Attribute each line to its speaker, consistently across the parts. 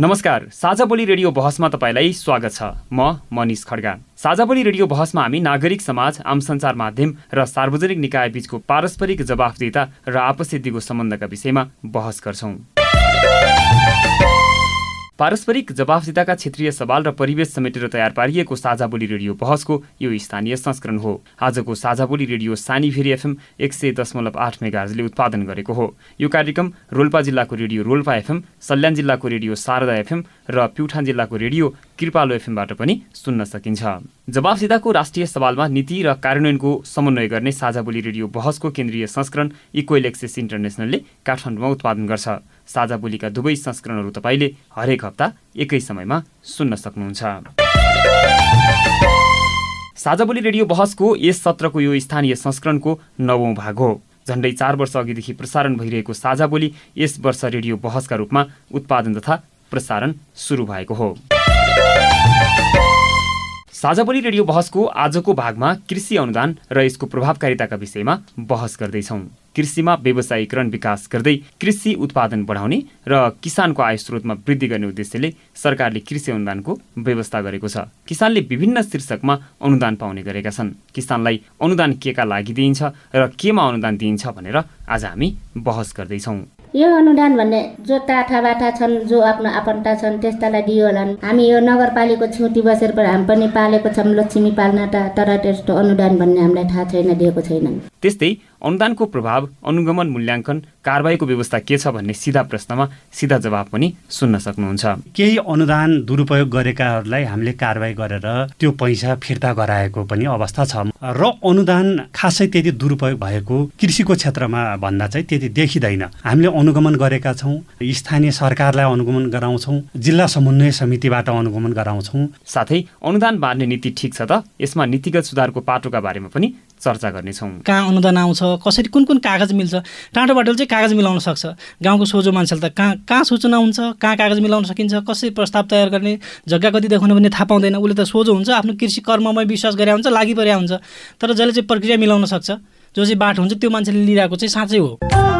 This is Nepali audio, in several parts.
Speaker 1: नमस्कार साझा बोली रेडियो बहसमा तपाईँलाई स्वागत छ। म मनिष खड्गा। साझा बोली रेडियो बहसमा हामी नागरिक समाज आम सञ्चार माध्यम र सार्वजनिक निकाय बीचको पारस्परिक जवाफदिता र आपसी दिगो सम्बन्धका विषयमा बहस गर्छौँ। पारस्परिक जवाफदिताका क्षेत्रीय सवाल र परिवेश समेटेर तयार पारिएको साझा बोली रेडियो बहसको यो स्थानीय संस्करण हो। आजको साझा बोली रेडियो सानी भेरी एफएम एक सय दशमलव आठ मेगाजले उत्पादन गरेको हो। यो कार्यक्रम रोल्पा जिल्लाको रेडियो रोल्पा एफएम सल्यान जिल्लाको रेडियो शारदा एफएम र प्युठान जिल्लाको रेडियो कृपालो एफएमबाट पनि सुन्न सकिन्छ। जवाफदिताको राष्ट्रिय सवालमा नीति र कार्यान्वयनको समन्वय गर्ने साझा बोली रेडियो बहसको केन्द्रीय संस्करण इक्वेल एक्सेस इन्टरनेसनलले काठमाडौँमा उत्पादन गर्छ। साझा बोलीका दुवै संस्करणहरू तपाईँले हरेक हप्ता एकै समयमा सुन्न सक्नुहुन्छ। साझा बोली रेडियो बहसको यस सत्रको यो स्थानीय संस्करणको नवौं भाग हो। झण्डै चार वर्ष अघिदेखि प्रसारण भइरहेको साझा बोली यस वर्ष रेडियो बहसका रूपमा उत्पादन तथा प्रसारण सुरु भएको हो। साझा बोली रेडियो बहसको आजको भागमा कृषि अनुदान र यसको प्रभावकारिताका विषयमा बहस गर्दैछौँ। कृषिमा व्यवसायीकरण विकास गर्दै कृषि उत्पादन बढाउने र किसानको आय स्रोतमा वृद्धि गर्ने उद्देश्यले सरकारले कृषि अनुदानको व्यवस्था गरेको छ। किसानले विभिन्न शीर्षकमा अनुदान पाउने गरेका छन्। किसानलाई अनुदान केका लागि दिइन्छ र केमा अनुदान दिइन्छ भनेर आज हामी बहस गर्दैछौँ।
Speaker 2: यो अनुदान भन्ने जो टाठा बाठा छन् जो आफ्नो आफन्त छन् त्यस्तालाई दियो होलान्। हामी यो नगरपालिकाको छुट्टी बसेर हामी पनि पालेको छौँ लक्ष्मी पाल्न तर त्यस्तो अनुदान भन्ने हामीलाई थाहा छैन दिएको छैनन्।
Speaker 1: त्यस्तै अनुदानको प्रभाव अनुगमन मूल्याङ्कन कारवाहीको व्यवस्था के छ भन्ने सिधा प्रश्नमा सिधा जवाब पनि सुन्न सक्नुहुन्छ।
Speaker 3: केही अनुदान दुरुपयोग गरेकाहरूलाई हामीले कारवाही गरेर त्यो पैसा फिर्ता गराएको पनि अवस्था छ। र अनुदान खासै त्यति दुरुपयोग भएको कृषिको क्षेत्रमा भन्दा चाहिँ त्यति देखिँदैन। हामीले अनुगमन गरेका छौँ स्थानीय सरकारलाई अनुगमन गराउँछौँ जिल्ला समन्वय समितिबाट अनुगमन गराउँछौँ।
Speaker 1: साथै अनुदान बाँड्ने नीति ठिक छ त? यसमा नीतिगत सुधारको पाटोका बारेमा पनि चर्चा गर्नेछौँ।
Speaker 4: कहाँ अनुदान आउँछ? कसरी कुन कुन कागज मिल्छ? टाढो बाटो चाहिँ कागज मिलाउन सक्छ। गाउँको सोझो मान्छेले त कहाँ कहाँ सूचना हुन्छ? कहाँ कागज मिलाउन सकिन्छ? कसरी प्रस्ताव तयार गर्ने? जग्गा कति देखाउने भन्ने थाहा पाउँदैन। उसले त सोझो हुन्छ आफ्नो कृषि कर्ममै विश्वास गरे हुन्छ लागि हुन्छ। तर जसले चाहिँ प्रक्रिया मिलाउन सक्छ जो चाहिँ बाटो हुन्छ त्यो मान्छेले लिइरहेको चाहिँ साँच्चै
Speaker 5: हो।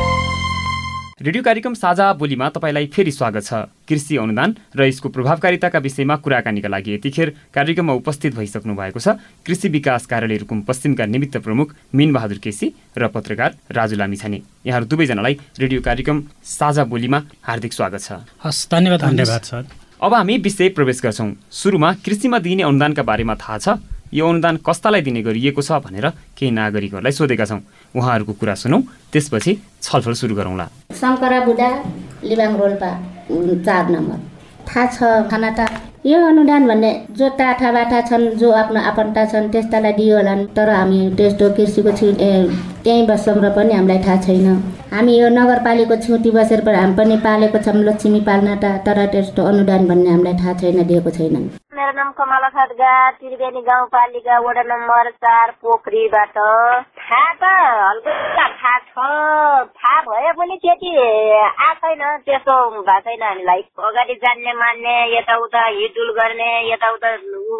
Speaker 1: रेडियो कार्यक्रम साझा बोलीमा तपाईँलाई फेरि स्वागत छ। कृषि अनुदान र यसको प्रभावकारिताका विषयमा कुराकानीका लागि यतिखेर कार्यक्रममा उपस्थित भइसक्नु भएको छ। कृषि विकास कार्यालय रुकुम पश्चिमका निमित्त प्रमुख मिनबहादुर केसी र पत्रकार राजु लामिछाने। यहाँहरू दुवैजनालाई रेडियो कार्यक्रम साझा बोलीमा हार्दिक स्वागत छ।
Speaker 4: हस् धन्यवाद
Speaker 3: धन्यवाद सर।
Speaker 1: अब हामी विषय प्रवेश गर्छौँ। सुरुमा कृषिमा दिइने अनुदानका बारेमा थाहा छ। यो अनुदान कस्तालाई दिने गरिएको छ भनेर केही नागरिकहरूलाई सोधेका छौँ। उहाँहरूको कुरा सुनौ। त्यसपछि छलफल सुरु गरौँला।
Speaker 2: शङ्करा बुढा लिबाङ रोल्पा चार नम्बर। थाहा छ खाना त यो अनुदान भन्ने जो टाठा बाठा छन् जो आफ्नो आफन्त छन् त्यस्तालाई दियो होला तर हामी त्यस्तो कृषिको छि त्यहीँ बस्छौँ र पनि हामीलाई थाहा छैन। हामी यो नगरपालिकाको छुट्टी बसेर हामी पनि पालेको छौँ लक्ष्मी पाल्न त तर त्यस्तो अनुदान भन्ने हामीलाई थाहा छैन दिएको छैनन्।
Speaker 6: मेरो नाम कमला खड्गा त्रिवेणी गाउँपालिका वडा नम्बर चार पोखरीबाट। थाहा त हल्का थाहा छ। थाहा भए पनि त्यति आएको छैन त्यस्तो भएको छैन हामीलाई। अगाडि जान्ने मान्ने यताउता हिडुल गर्ने यताउता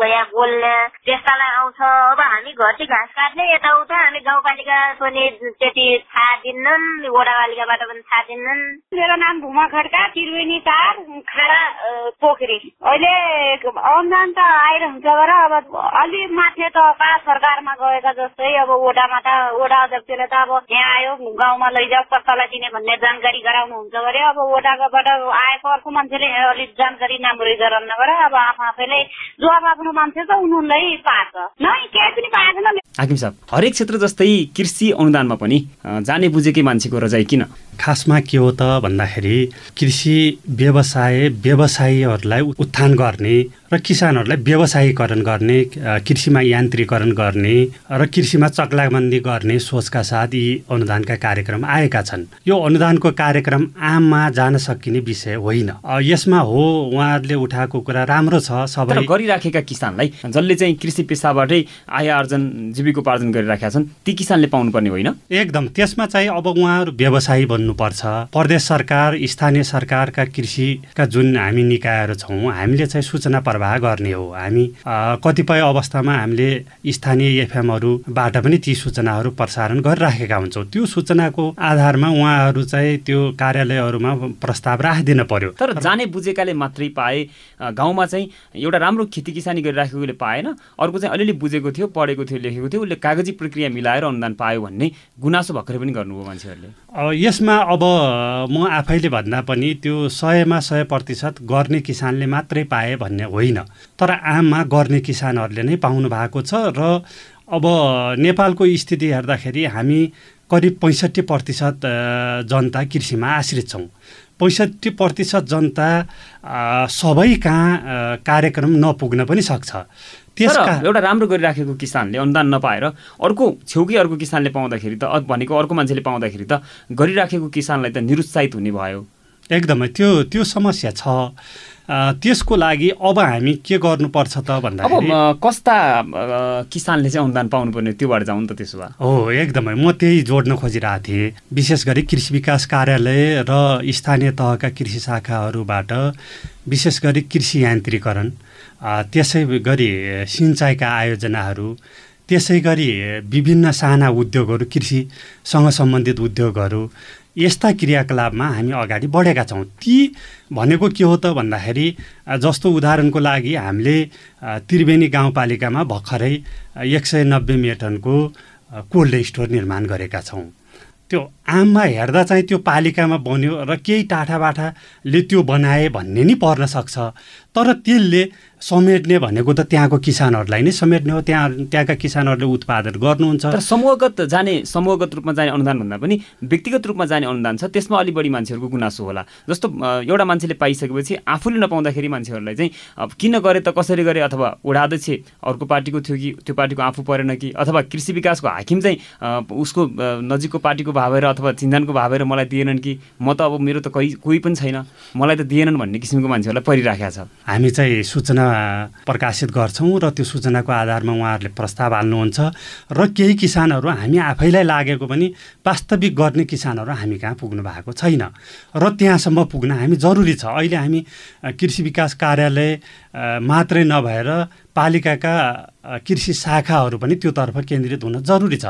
Speaker 6: यहाँ बोल्ने त्यस्तालाई आउँछ। अब हामी घरटी घाँस काट्ने यताउता हामी गाउँपालिका पनि त्यति थाहा दिन्नन् वडापालिकाबाट पनि थाहा दिन्नन्।
Speaker 7: मेरो नाम भुमा खड्का त्रिवेणी चार खाडा पोखरी। अहिले अनुदान त आइरहन्छ अब अलि माथि त कहाँ सरकारमा गएका जस्तै अब ओडामा त ओडा अध्यक्षले त अब यहाँ आयो गाउँमा लैजाऊ कस्तालाई दिने भन्ने जानकारी गराउनुहुन्छ अरे अब वडाबाट आएको अर्को मान्छेले अलिक जानकारी नाम्बरी गराउन नगर अब आफ आफैले जो अब आफ्नो मान्छे छ उनीहरूलाई पार्छ। नै केही पनि पाएको छैन।
Speaker 1: हरेक क्षेत्र जस्तै कृषि अनुदानमा पनि जाने बुझेकै मान्छेको रजाइ किन?
Speaker 3: खासमा के हो त भन्दाखेरि कृषि व्यवसाय व्यवसायीहरूलाई उत्थान गर्ने र किसानहरूलाई व्यवसायीकरण गर्ने कृषिमा यान्त्रीकरण गर्ने र कृषिमा चक्लाबन्दी गर्ने सोचका साथ यी अनुदानका कार्यक्रम आएका छन्। यो अनुदानको कार्यक्रम आममा जान सकिने विषय होइन। यसमा हो उहाँहरूले उठाएको कुरा राम्रो छ सबै
Speaker 1: गरिराखेका किसानलाई जसले चाहिँ कृषि पेसाबाटै आय आर्जन जीविकोपार्जन गरिराखेका छन् ती किसानले पाउनुपर्ने होइन?
Speaker 3: एकदम। त्यसमा चाहिँ अब उहाँहरू व्यवसायी बन्नुपर्छ प्रदेश सरकार स्थानीय सरकारका कृषिका जुन हामी निकायहरू छौँ हामीले चाहिँ सूचना प्रवाह गर्ने हो। हामी कतिपय अवस्थामा हामीले स्थानीय एफएमहरूबाट पनि ती सूचनाहरू प्रसारण गरिराखेका हुन्छौँ। त्यो सूचनाको आधारमा उहाँहरू चाहिँ त्यो कार्यालयहरूमा प्रस्ताव राखिदिन पर्यो।
Speaker 1: तर जाने बुझेकाले मात्रै पाए गाउँमा चाहिँ एउटा राम्रो खेती किसानी गरिराखेकोले पाएन। अर्को चाहिँ अलिअलि बुझेको थियो पढेको थियो लेखेको थियो उसले कागजी प्रक्रिया मिलाएर अनुदान पायो भन्ने गुनासो भर्खरै पनि गर्नुभयो मान्छेहरूले।
Speaker 3: अब यसमा अब म आफैले भन्दा पनि त्यो सयमा सय प्रतिशत गर्ने किसानले मात्रै पाए भन्ने होइन। तर आममा गर्ने किसानहरूले नै पाउनु भएको छ र अब नेपालको स्थिति हेर्दाखेरि हामी करिब पैँसठी प्रतिशत जनता कृषिमा आश्रित छौँ। पैँसठी प्रतिशत जनता सबै कहाँ कार्यक्रम नपुग्न पनि सक्छ।
Speaker 1: एउटा राम्रो गरिराखेको किसानले अनुदान नपाएर अर्को छेउकै अर्को किसानले पाउँदाखेरि त भनेको अर्को मान्छेले पाउँदाखेरि त गरिराखेको किसानलाई त निरुत्साहित हुने भयो।
Speaker 3: एकदमै त्यो त्यो समस्या छ। त्यसको लागि अब हामी के गर्नुपर्छ त
Speaker 1: अब
Speaker 3: भन्दाखेरि
Speaker 1: अ, कस्ता किसानले चाहिँ अनुदान पाउनुपर्ने त्योबाट जाउँ नि त त्यसो भए।
Speaker 3: हो एकदमै। म त्यही जोड्न खोजिरहेको थिएँ। विशेष गरी कृषि विकास कार्यालय र स्थानीय तहका कृषि शाखाहरूबाट विशेष गरी कृषि यान्त्रीकरण त्यसै गरी सिँचाइका आयोजनाहरू त्यसै गरी विभिन्न साना उद्योगहरू कृषिसँग सम्बन्धित उद्योगहरू यस्ता क्रियाकलापमा हामी अगाडि बढेका छौँ। ती भनेको के हो त भन्दाखेरि जस्तो उदाहरणको लागि हामीले त्रिवेणी गाउँपालिकामा भर्खरै एक सय नब्बे मेटनको कोल्ड स्टोर निर्माण गरेका छौँ। त्यो आममा हेर्दा चाहिँ त्यो पालिकामा बन्यो र केही टाठाबाठाले त्यो बनाए भन्ने नि पर्न सक्छ। तर त्यसले समेट्ने भनेको त त्यहाँको किसानहरूलाई नै समेट्ने हो। त्यहाँ त्यहाँका किसानहरूले उत्पादन गर्नुहुन्छ।
Speaker 1: तर समूहगत जाने समूहगत रूपमा जाने अनुदान भन्दा पनि व्यक्तिगत रूपमा जाने अनुदान छ। त्यसमा अलि बढी मान्छेहरूको गुनासो होला। जस्तो एउटा मान्छेले पाइसकेपछि आफूले नपाउँदाखेरि मान्छेहरूलाई चाहिँ किन गरे त कसरी गरे अथवा वडा अर्को पार्टीको थियो कि त्यो पार्टीको आफू परेन कि अथवा कृषि विकासको हाकिम चाहिँ उसको नजिकको पार्टीको भावेर अथवा चिन्जानको भावेर मलाई दिएनन् कि म त अब मेरो त कोही कोही पनि छैन। मलाई त दिएनन् भन्ने किसिमको मान्छेहरूलाई परिराखेको छ।
Speaker 3: हामी चाहिँ सूचना प्रकाशित गर्छौँ र त्यो सूचनाको आधारमा उहाँहरूले प्रस्ताव हाल्नुहुन्छ र केही किसानहरू हामी आफैलाई लागेको पनि वास्तविक गर्ने किसानहरू हामी कहाँ पुग्नु भएको छैन र त्यहाँसम्म पुग्न हामी जरुरी छ। अहिले हामी कृषि विकास कार्यालय मात्रै नभएर पालिकाका कृषि शाखाहरू पनि त्योतर्फ केन्द्रित हुन जरुरी छ।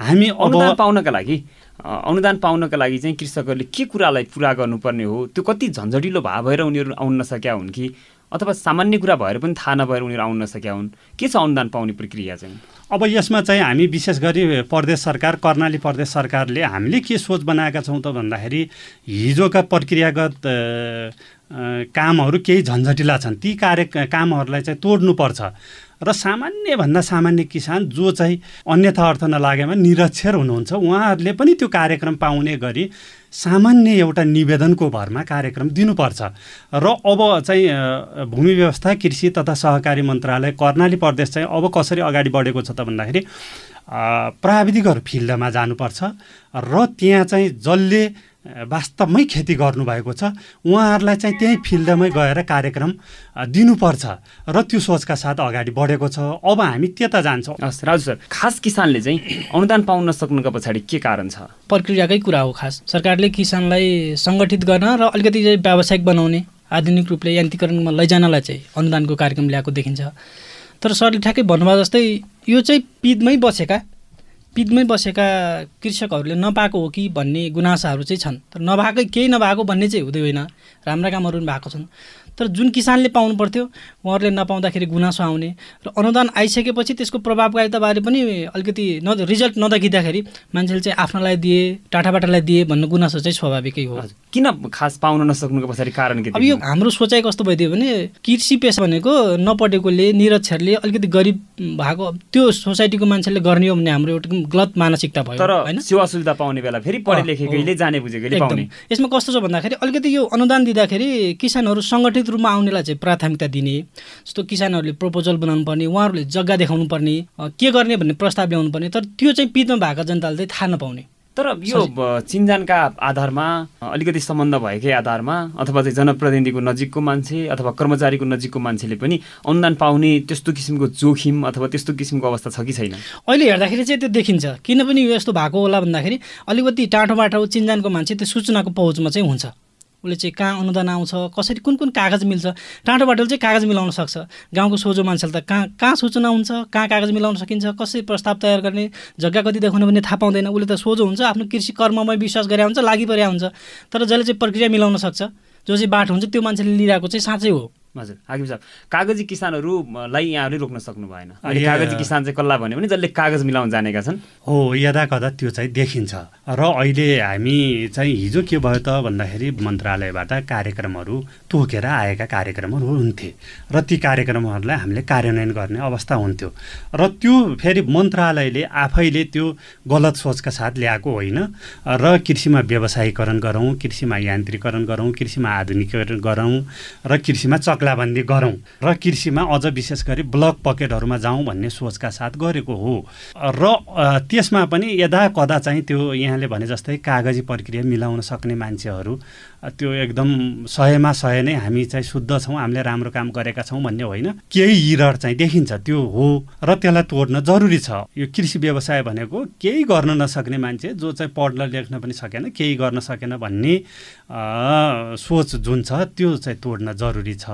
Speaker 3: हामी
Speaker 1: अनुदान पाउनका लागि अनुदान पाउनका लागि चाहिँ कृषकहरूले के कुरालाई पुरा गर्नुपर्ने हो? त्यो कति झन्झटिलो भए भएर उनीहरू आउन नसकेका हुन् कि? अथवा सामान्य कुरा भएर पनि थाहा नभएर उनीहरू आउन नसकेका हुन्? के छ अनुदान पाउने प्रक्रिया चाहिँ?
Speaker 3: अब यसमा चाहिँ हामी विशेष गरी प्रदेश सरकार कर्णाली प्रदेश सरकारले हामीले के सोच बनाएका छौँ त भन्दाखेरि हिजोका प्रक्रियागत कामहरू केही झन्झटिला छन्। ती कार्य कामहरूलाई चाहिँ तोड्नुपर्छ। र सामान्यभन्दा सामान्य किसान जो चाहिँ अन्यथा अर्थ नलागेमा निरक्षर हुनुहुन्छ उहाँहरूले पनि त्यो कार्यक्रम पाउने गरी सामान्य एउटा निवेदनको भरमा कार्यक्रम दिनुपर्छ। र अब चाहिँ भूमि व्यवस्था कृषि तथा सहकारी मन्त्रालय कर्णाली प्रदेश चाहिँ अब कसरी अगाडि बढेको छ त भन्दाखेरि प्राविधिकहरू फिल्डमा जानुपर्छ। र त्यहाँ चाहिँ जसले वास्तवमै खेती गर्नुभएको छ। उहाँहरूलाई चाहिँ त्यही फिल्डमै गएर कार्यक्रम दिनुपर्छ र त्यो सोचका साथ अगाडि बढेको छ। अब हामी त्यता जान्छौँ।
Speaker 1: हस् राजु सर खास किसानले चाहिँ अनुदान पाउन नसक्नुका पछाडि के कारण छ?
Speaker 4: प्रक्रियाकै कुरा हो खास। सरकारले किसानलाई सङ्गठित गर्न र अलिकति चाहिँ व्यावसायिक बनाउने आधुनिक रूपले यान्त्रिकरणमा लैजानलाई चाहिँ अनुदानको कार्यक्रम ल्याएको देखिन्छ। तर सरले ठ्याक्कै भन्नुभयो जस्तै यो चाहिँ पिदमै बसेका पिदमै बसेका कृषकहरूले नपाएको हो कि भन्ने गुनासाहरू चाहिँ छन्। तर नभएकै केही नभएको भन्ने चाहिँ हुँदै होइन। राम्रा कामहरू पनि भएको छन्। तर जुन किसानले पाउनु पर्थ्यो उहाँहरूले नपाउँदाखेरि गुनासो आउने र अनुदान आइसकेपछि त्यसको प्रभावकारिताबारे पनि अलिकति न रिजल्ट नदेखिँदाखेरि मान्छेले चाहिँ आफ्नोलाई दिए टाटाबाटालाई दिए भन्ने गुनासो चाहिँ स्वाभाविकै हो।
Speaker 1: किन खास पाउन नसक्नुको पछाडि कारण के
Speaker 4: अब यो हाम्रो सोचाइ कस्तो भइदियो भने कृषि पेसा भनेको नपढेकोले निरक्षरले अलिकति गरिब भएको त्यो सोसाइटीको मान्छेले गर्ने हो भने हाम्रो एउटा गलत मानसिकता भयो
Speaker 1: तर
Speaker 4: होइन?
Speaker 1: सेवा सुविधा पाउने बेला फेरि पढे लेखेकैले जाने बुझेकैले पाउने।
Speaker 4: यसमा कस्तो छ भन्दाखेरि अलिकति यो अनुदान दिँदाखेरि किसानहरू सङ्गठित रूपमा आउनेलाई चाहिँ प्राथमिकता दिने जस्तो किसानहरूले प्रपोजल बनाउनु पर्ने उहाँहरूले जग्गा देखाउनु पर्ने के गर्ने भन्ने प्रस्ताव ल्याउनु पर्ने तर त्यो चाहिँ पितमा भएको जनताले चाहिँ थाहा नपाउने।
Speaker 1: तर यो चिनजानका आधारमा अलिकति सम्बन्ध भएकै आधारमा अथवा चाहिँ जनप्रतिनिधिको नजिकको मान्छे अथवा कर्मचारीको नजिकको मान्छेले पनि अनुदान पाउने त्यस्तो किसिमको जोखिम अथवा त्यस्तो किसिमको अवस्था छ कि छैन?
Speaker 4: अहिले हेर्दाखेरि चाहिँ त्यो देखिन्छ। किन पनि यो यस्तो भएको होला भन्दाखेरि अलिकति टाढो बाटो चिन्जानको मान्छे त्यो सूचनाको पहुँचमा चाहिँ हुन्छ। उसले चाहिँ कहाँ अनुदान आउँछ कसरी कुन कुन कागज मिल्छ टाढो बाटोले चाहिँ कागज मिलाउन सक्छ। गाउँको सोझो मान्छेले त कहाँ कहाँ सूचना हुन्छ कहाँ कागज मिलाउन सकिन्छ कसरी प्रस्ताव तयार गर्ने जग्गा कति देखाउने भन्ने थाहा पाउँदैन। उसले त सोझो हुन्छ आफ्नो कृषि कर्ममै विश्वास गरे हुन्छ लागि परे हुन्छ। तर जसले चाहिँ प्रक्रिया मिलाउन सक्छ जो चाहिँ बाटो हुन्छ त्यो मान्छेले लिइरहेको चाहिँ साँच्चै हो।
Speaker 1: हजुर हाकिम साहब। कागजी किसानहरूलाई यहाँहरूले रोक्न सक्नु भएन कागजी किसान चाहिँ कसलाई भन्यो भने जसले कागज मिलाउन जानेका छन्।
Speaker 3: हो यदा कदा त्यो चाहिँ देखिन्छ। र अहिले हामी चाहिँ हिजो के भयो त भन्दाखेरि मन्त्रालयबाट कार्यक्रमहरू तोकेर आएका कार्यक्रमहरू हुन्थे। र ती कार्यक्रमहरूलाई हामीले कार्यान्वयन गर्ने अवस्था हुन्थ्यो। र त्यो फेरि मन्त्रालयले आफैले त्यो गलत सोचका साथ ल्याएको होइन। र कृषिमा व्यवसायीकरण गरौँ कृषिमा यान्त्रिकरण गरौँ कृषिमा आधुनिकीकरण गरौँ र कृषिमा चक्लाबन्दी गरौँ र कृषिमा अझ विशेष गरी ब्लक पकेटहरूमा जाउँ भन्ने सोचका साथ गरेको हो। र त्यसमा पनि यदा कदा चाहिँ त्यो यहाँले भने जस्तै कागजी प्रक्रिया मिलाउन सक्ने मान्छेहरू त्यो एकदम सयमा सय नै हामी चाहिँ शुद्ध छौँ हामीले राम्रो काम गरेका छौँ भन्ने होइन। केही इरर चाहिँ देखिन्छ त्यो हो र त्यसलाई तोड्न जरुरी छ। यो कृषि व्यवसाय भनेको केही गर्न नसक्ने मान्छे जो चाहिँ पढ्न लेख्न पनि सकेन केही गर्न सकेन भन्ने सोच जुन छ त्यो चाहिँ तोड्न जरुरी छ।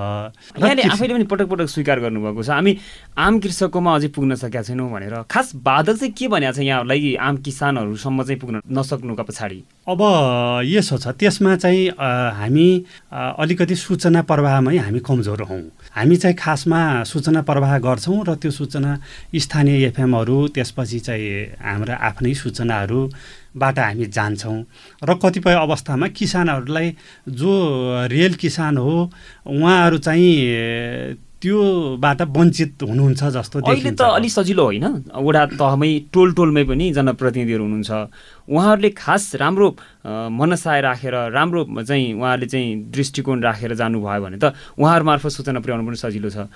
Speaker 1: यहाँले आफैले पनि पटक पटक स्वीकार गर्नुभएको छ। हामी आम कृषककोमा अझै पुग्न सकेका छैनौँ भनेर। खास बाधक चाहिँ के भनेको छ यहाँहरूलाई? आम किसानहरूसम्म चाहिँ पुग्न नसक्नुका पछाडि।
Speaker 3: अब यसो छ त्यसमा चाहिँ हामी अलिकति सूचना प्रवाहमै हामी कमजोर हौँ। हामी चाहिँ खासमा सूचना प्रवाह गर्छौँ र त्यो सूचना स्थानीय एफएमहरू त्यसपछि चाहिँ हाम्रा आफ्नै सूचनाहरूबाट हामी जान्छौँ। र कतिपय अवस्थामा किसानहरूलाई जो रियल किसान हो उहाँहरू चाहिँ त्योबाट वञ्चित हुनुहुन्छ जस्तो
Speaker 1: अहिले त अलिक सजिलो होइन। वडा तहमै टोल टोलमै पनि जनप्रतिनिधिहरू हुनुहुन्छ। उहाँहरूले खास राम्रो मनसाय राखेर राम्रो चाहिँ उहाँहरूले चाहिँ दृष्टिकोण राखेर जानुभयो भने त उहाँहरू मार्फत सूचना पुर्याउनु पनि सजिलो छ।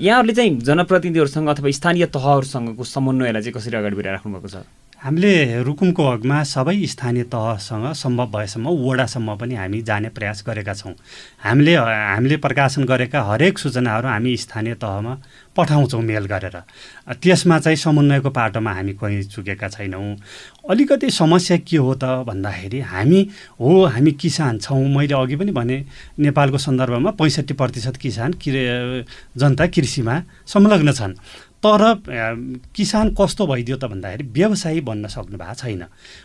Speaker 1: यहाँहरूले चाहिँ जनप्रतिनिधिहरूसँग अथवा स्थानीय तहहरूसँगको समन्वयलाई चाहिँ कसरी अगाडि बढाइराख्नु भएको छ?
Speaker 3: हामीले रुकुमको हकमा सबै स्थानीय तहसँग सम्भव भएसम्म वडासम्म पनि हामी जाने प्रयास गरेका छौँ। हामीले हामीले प्रकाशन गरेका हरेक सूचनाहरू हामी स्थानीय तहमा पठाउँछौँ मेल गरेर। त्यसमा चाहिँ समन्वयको पाटोमा हामी कहीँ चुकेका छैनौँ। अलिकति समस्या के हो त भन्दाखेरि हामी हो हामी किसान छौँ। मैले अघि पनि भने नेपालको सन्दर्भमा पैँसठी प्रतिशत किसान कि जनता कृषिमा संलग्न छन्। तर किसान कस्तो भइदियो त भन्दाखेरि व्यवसायी बन्न सक्नु भएको छैन।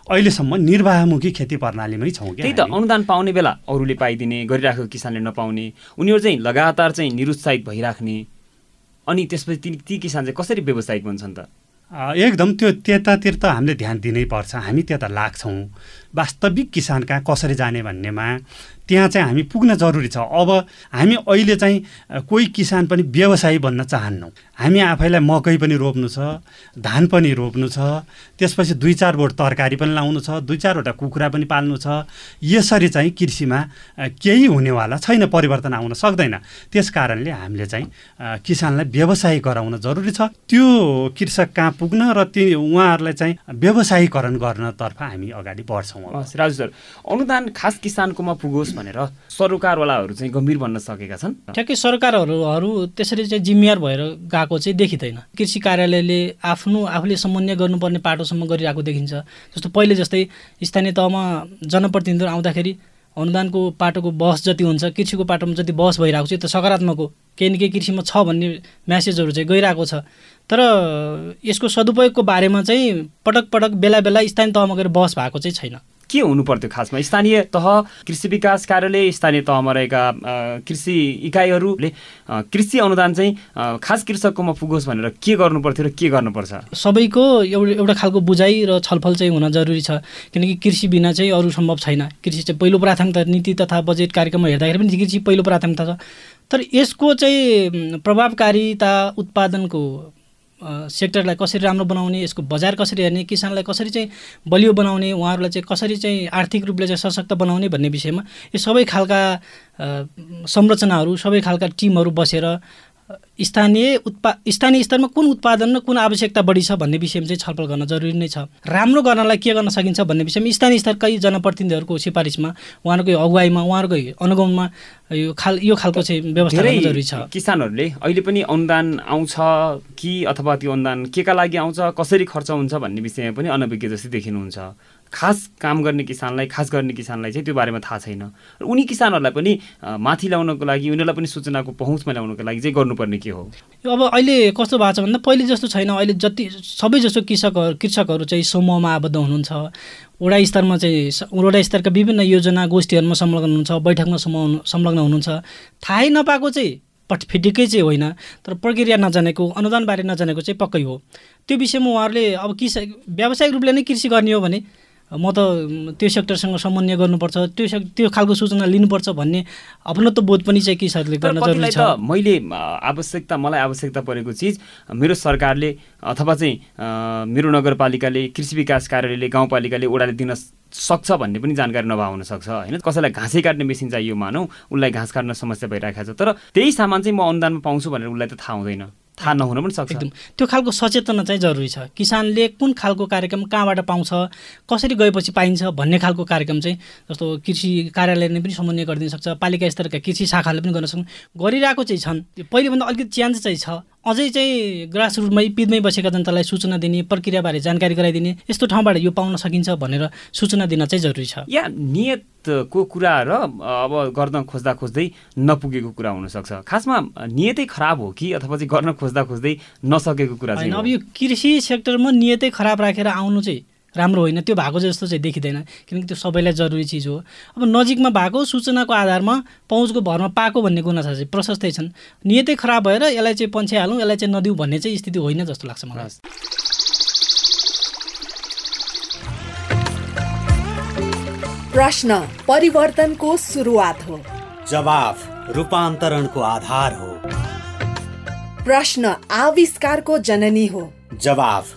Speaker 3: अहिलेसम्म निर्वाहमुखी खेती प्रणालीमै छौँ
Speaker 1: त्यही त। अनुदान पाउने बेला अरूले पाइदिने गरिराखेको किसानले नपाउने उनीहरू चाहिँ लगातार चाहिँ निरुत्साहित भइराख्ने अनि त्यसपछि ती ती किसान चाहिँ कसरी व्यावसायिक बन्छन् त?
Speaker 3: एकदम त्यो त्यतातिर त हामीले ध्यान दिनै पर्छ। हामी त्यता लाग्छौँ। वास्तविक किसान कहाँ कसरी जाने भन्नेमा त्यहाँ चाहिँ हामी पुग्न जरुरी छ। अब हामी अहिले चाहिँ कोही किसान पनि व्यवसायी बन्न चाहन्नौँ। हामी आफैलाई मकै पनि रोप्नु छ धान पनि रोप्नु छ त्यसपछि दुई चार बोट तरकारी पनि लाउनु छ दुई चारवटा कुखुरा पनि पाल्नु छ। यसरी चाहिँ कृषिमा केही हुनेवाला छैन परिवर्तन आउन सक्दैन। त्यस कारणले हामीले चाहिँ किसानलाई व्यवसायी गराउन जरुरी छ। त्यो कृषक कहाँ पुग्न र ती उहाँहरूलाई चाहिँ व्यवसायीकरण गर्नतर्फ हामी अगाडि बढ्छौँ। अब।
Speaker 1: हस्, अनुदान खास किसानकोमा पुगोस् भनेर सरोकारवालाहरू चाहिँ गम्भीर बन्न सकेका छन्।
Speaker 4: ठ्याक्कै सरकारहरू त्यसरी चाहिँ जिम्मेवार भएर गएको चाहिँ देखिँदैन। कृषि कार्यालयले आफ्नो आफूले समन्वय गर्नुपर्ने पाटोसम्म गरिरहेको देखिन्छ। जस्तो पहिले जस्तै स्थानीय तहमा जनप्रतिनिधिहरू आउँदाखेरि अनुदानको पाटोको बहस जति हुन्छ कृषिको पाटोमा जति बहस भइरहेको छ त्यो सकारात्मक हो। केही न केही कृषिमा छ भन्ने म्यासेजहरू चाहिँ गइरहेको छ। तर यसको सदुपयोगको बारेमा चाहिँ पटक पटक बेला बेला स्थानीय तहमा गएर बहस भएको चाहिँ छैन।
Speaker 1: के हुनु पर्थ्यो खासमा? स्थानीय तह कृषि विकास कार्यालय स्थानीय तहमा रहेका कृषि इकाइहरूले कृषि अनुदान चाहिँ खास कृषककोमा पुगोस् भनेर के गर्नु पर्थ्यो र के गर्नुपर्छ?
Speaker 4: सबैको एउटा एउटा खालको बुझाइ र छलफल चाहिँ हुन जरुरी छ किनकि कृषि बिना चाहिँ अरू सम्भव छैन। कृषि चाहिँ पहिलो प्राथमिकता नीति तथा बजेट कार्यक्रममा हेर्दाखेरि पनि कृषि पहिलो प्राथमिकता छ। तर यसको चाहिँ प्रभावकारिता उत्पादनको सेक्टरलाई कसरी राम्रो बनाउने यसको बजार कसरी हेर्ने किसानलाई कसरी चाहिँ बलियो बनाउने उहाँहरूलाई चाहिँ कसरी चाहिँ आर्थिक रूपले चाहिँ सशक्त बनाउने भन्ने विषयमा यो सबै खालका संरचनाहरू सबै खालका टिमहरू बसेर स्थानीय उत्पा स्थानीय स्तरमा कुन उत्पादन र कुन आवश्यकता बढी छ भन्ने विषयमा चाहिँ छलफल गर्न जरुरी नै छ। राम्रो गर्नलाई के गर्न सकिन्छ भन्ने विषयमा स्थानीय स्तरकै जनप्रतिनिधिहरूको सिफारिसमा उहाँहरूको अगुवाईमा उहाँहरूको अनुगमनमा यो खाल यो खालको चाहिँ व्यवस्था जरुरी छ।
Speaker 1: किसानहरूले अहिले पनि अनुदान आउँछ कि अथवा त्यो अनुदान के का लागि आउँछ कसरी खर्च हुन्छ भन्ने विषयमा पनि अनभिज्ञ जस्तै देखिनुहुन्छ। खास काम गर्ने किसानलाई खास गर्ने किसानलाई चाहिँ त्यो बारेमा थाहा छैन। र उनी किसानहरूलाई पनि माथि ल्याउनको लागि उनीहरूलाई पनि सूचनाको पहुँचमा ल्याउनको लागि चाहिँ गर्नुपर्ने के हो?
Speaker 4: अब अहिले कस्तो भएको छ भन्दा पहिले जस्तो छैन। अहिले जति सबै जस्तो कृषकहरू कृषकहरू चाहिँ समूहमा आबद्ध हुनुहुन्छ। वडा स्तरमा चाहिँ वडा स्तरका विभिन्न योजना गोष्ठीहरूमा संलग्न हुनुहुन्छ बैठकमा संलग्न हुनुहुन्छ। थाहै नपाएको चाहिँ पटफिटिकै चाहिँ होइन। तर प्रक्रिया नजानेको अनुदानबारे नजानेको चाहिँ पक्कै हो। त्यो विषयमा उहाँहरूले अब कृषि व्यावसायिक रूपले नै कृषि गर्ने हो भने म त त्यो सेक्टरसँग समन्वय गर्नुपर्छ त्यो सेक् त्यो खालको सूचना लिनुपर्छ भन्ने अपनत्व बोध पनि चाहिँ किसानहरूले गर्न जरुरी छ?
Speaker 1: मैले आवश्यकता मलाई आवश्यकता परेको चिज मेरो सरकारले अथवा चाहिँ मेरो नगरपालिकाले कृषि विकास कार्यालयले गाउँपालिकाले ओडाले दिन सक्छ भन्ने पनि जानकारी नभए हुनसक्छ होइन? कसैलाई घाँसै काट्ने मेसिन चाहियो मानौ उसलाई घाँस काट्न समस्या भइरहेको छ। तर त्यही सामान चाहिँ म अनुदानमा पाउँछु भनेर उसलाई त थाहा हुँदैन। थाहा नहुन पनि सक्छ।
Speaker 4: एकदम। त्यो खालको सचेतना चाहिँ जरुरी छ। किसानले कुन खालको कार्यक्रम कहाँबाट पाउँछ कसरी गएपछि पाइन्छ भन्ने खालको कार्यक्रम चाहिँ जस्तो कृषि कार्यालयले पनि समन्वय गरिदिन सक्छ पालिका स्तरका कृषि शाखाले पनि गर्न सक्छ। गरिरहेको चाहिँ छन्। त्यो पहिलेभन्दा अलिकति च्यान्ज चाहिँ छ। अझै चाहिँ ग्रास रुटमै पिदमै बसेका जनतालाई सूचना दिने प्रक्रियाबारे जानकारी गराइदिने यस्तो ठाउँबाट यो पाउन सकिन्छ भनेर सूचना दिन चाहिँ जरुरी छ।
Speaker 1: या नियतको कुरा र अब गर्न खोज्दा खोज्दै नपुगेको कुरा हुनसक्छ। खासमा नियतै खराब हो कि अथवा चाहिँ गर्न खोज्दा खोज्दै नसकेको कुरा
Speaker 4: चाहिँ अब यो कृषि सेक्टरमा नियतै खराब राखेर आउनु चाहिँ राम्रो होइन त्यो भएको जस्तो चाहिँ देखिँदैन किनकि त्यो सबैलाई जरुरी चिज हो। अब नजिकमा भएको सूचनाको आधारमा पहुँचको भरमा पाएको भन्ने गुनासा चाहिँ प्रशस्तै छन्। नियतै खराब भएर यसलाई चाहिँ पन्छ्याइहालौँ यसलाई चाहिँ नदिउँ भन्ने चाहिँ स्थिति होइन जस्तो लाग्छ मलाई।
Speaker 5: प्रश्न परिवर्तनको सुरुवात हो।
Speaker 8: जवाफ रूपान्तरणको आधार हो।
Speaker 5: प्रश्न आविष्कारको जननी हो।
Speaker 8: जवाफ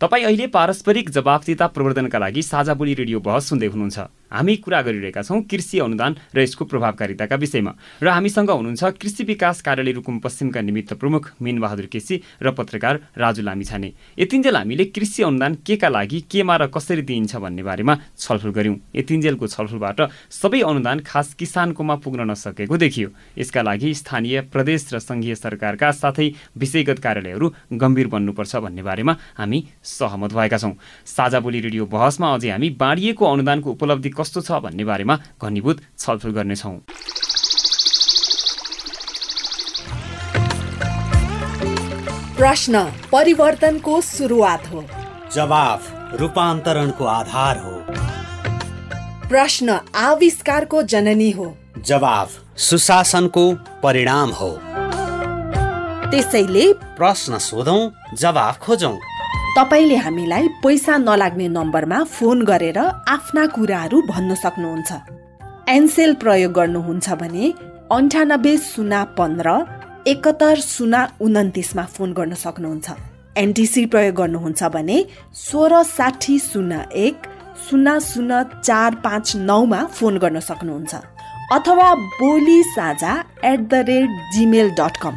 Speaker 1: तपाईँ अहिले पारस्परिक जवाफदिता प्रवर्धनका लागि साझा बोली रेडियो बहस सुन्दै हुनुहुन्छ। हामी कुरा गरिरहेका छौँ कृषि अनुदान र यसको प्रभावकारिताका विषयमा। र हामीसँग हुनुहुन्छ कृषि विकास कार्यालय रुकुम पश्चिमका निमित्त प्रमुख मिनबहादुर केसी र पत्रकार राजु लामिछाने। यतिन्जेल हामीले कृषि अनुदान के का लागि केमा र कसरी दिइन्छ भन्ने बारेमा छलफल गऱ्यौँ। यतिन्जेलको छलफलबाट सबै अनुदान खास किसानकोमा पुग्न नसकेको देखियो। यसका लागि स्थानीय प्रदेश र सङ्घीय सरकारका साथै विषयगत कार्यालयहरू गम्भीर बन्नुपर्छ भन्ने बारेमा हामी सहमत भएका छौँ। साझा बोली रेडियो बहसमा अझै हामी बाँडिएको अनुदानको उपलब्धि कस्तो छ भन्ने बारेमा घनीभूत छलफल गर्नेछौँ।
Speaker 5: प्रश्न परिवर्तनको सुरुवात हो।
Speaker 8: जवाफ रूपान्तरणको आधार हो।
Speaker 5: प्रश्न आविष्कारको जननी हो।
Speaker 8: जवाफ सुशासनको परिणाम हो।
Speaker 5: त्यसैले
Speaker 8: प्रश्न सोधौं जवाफ खोजौं।
Speaker 5: तपाईँले हामीलाई पैसा नलाग्ने नम्बरमा फोन गरेर आफ्ना कुराहरू भन्न सक्नुहुन्छ। एनसेल प्रयोग गर्नुहुन्छ भने अन्ठानब्बे शून्य पन्ध्र एकहत्तर शून्य उन्तिसमा फोन गर्न सक्नुहुन्छ। एनटिसी प्रयोग गर्नुहुन्छ भने सोह्र साठी शून्य एक शून्य शून्य चार पाँच नौमा फोन गर्न सक्नुहुन्छ। अथवा बोली साझा at the rate Gmail dot com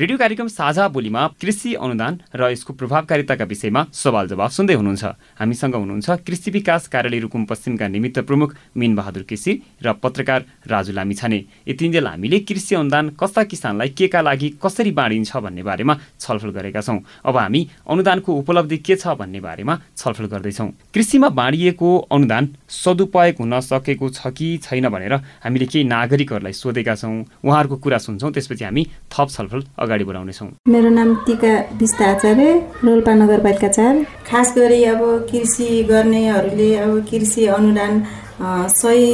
Speaker 1: radio कार्यक्रम साझा बोलीमा कृषि अनुदान र यसको प्रभावकारिताका विषयमा सवाल जवाब सुन्दै हुनुहुन्छ। हामीसँग हुनुहुन्छ कृषि विकास कार्यालय रुकुम पश्चिमका निमित्त प्रमुख मिन बहादुर केसी र पत्रकार राजु लामिछाने। यतिन्जेल हामीले कृषि अनुदान कस्ता किसानलाई के का लागि कसरी बाँडिन्छ भन्ने बारेमा छलफल गरेका छौँ। अब हामी अनुदानको उपलब्धि के छ भन्ने बारेमा छलफल गर्दैछौँ। कृषिमा बाँडिएको अनुदान सदुपयोग हुन सकेको छ कि छैन भनेर हामीले केही नागरिकहरूलाई सोधेका छौँ। उहाँहरूको कुरा सुन्छौँ त्यसपछि हामी थप छलफल अगाडि बढाउनेछौँ
Speaker 9: मेरो नाम टिका बिस्ता आचार्य रोल्पा नगरपालिका चार। खास गरी अब कृषि गर्नेहरूले अब कृषि अनुदान सही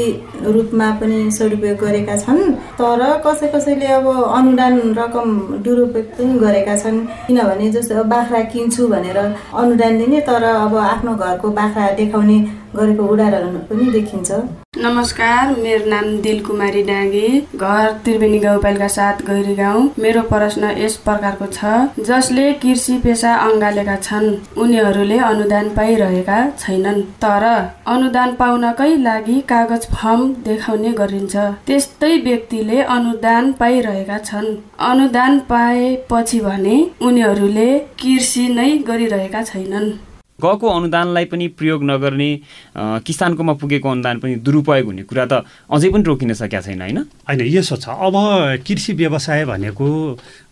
Speaker 9: रूपमा पनि सदुपयोग गरेका छन्। तर कसै कसैले अब अनुदान रकम दुरुपयोग पनि गरेका छन्। किनभने जस्तो बाख्रा किन्छु भनेर अनुदान दिने तर अब आफ्नो घरको बाख्रा देखाउने गरेको उदाहरण पनि देखिन्छ।
Speaker 10: नमस्कार मेरो नाम दिलकुमारी डाँगे घर त्रिवेणी गाउँपालिका साथ गैरी गाउँ। मेरो प्रश्न यस प्रकारको छ जसले कृषि पेसा अँगालेका छन् उनीहरूले अनुदान पाइरहेका छैनन् तर अनुदान पाउनकै लागि कागज फर्म देखाउने गरिन्छ। त्यस्तै व्यक्तिले अनुदान पाइरहेका छन्। अनुदान पाएपछि भने उनीहरूले कृषि नै गरिरहेका छैनन्।
Speaker 1: गएको अनुदानलाई पनि प्रयोग नगर्ने किसानकोमा पुगेको अनुदान पनि दुरुपयोग हुने कुरा त अझै पनि रोकिन सकेका छैन होइन?
Speaker 3: होइन यसो छ। अब कृषि व्यवसाय भनेको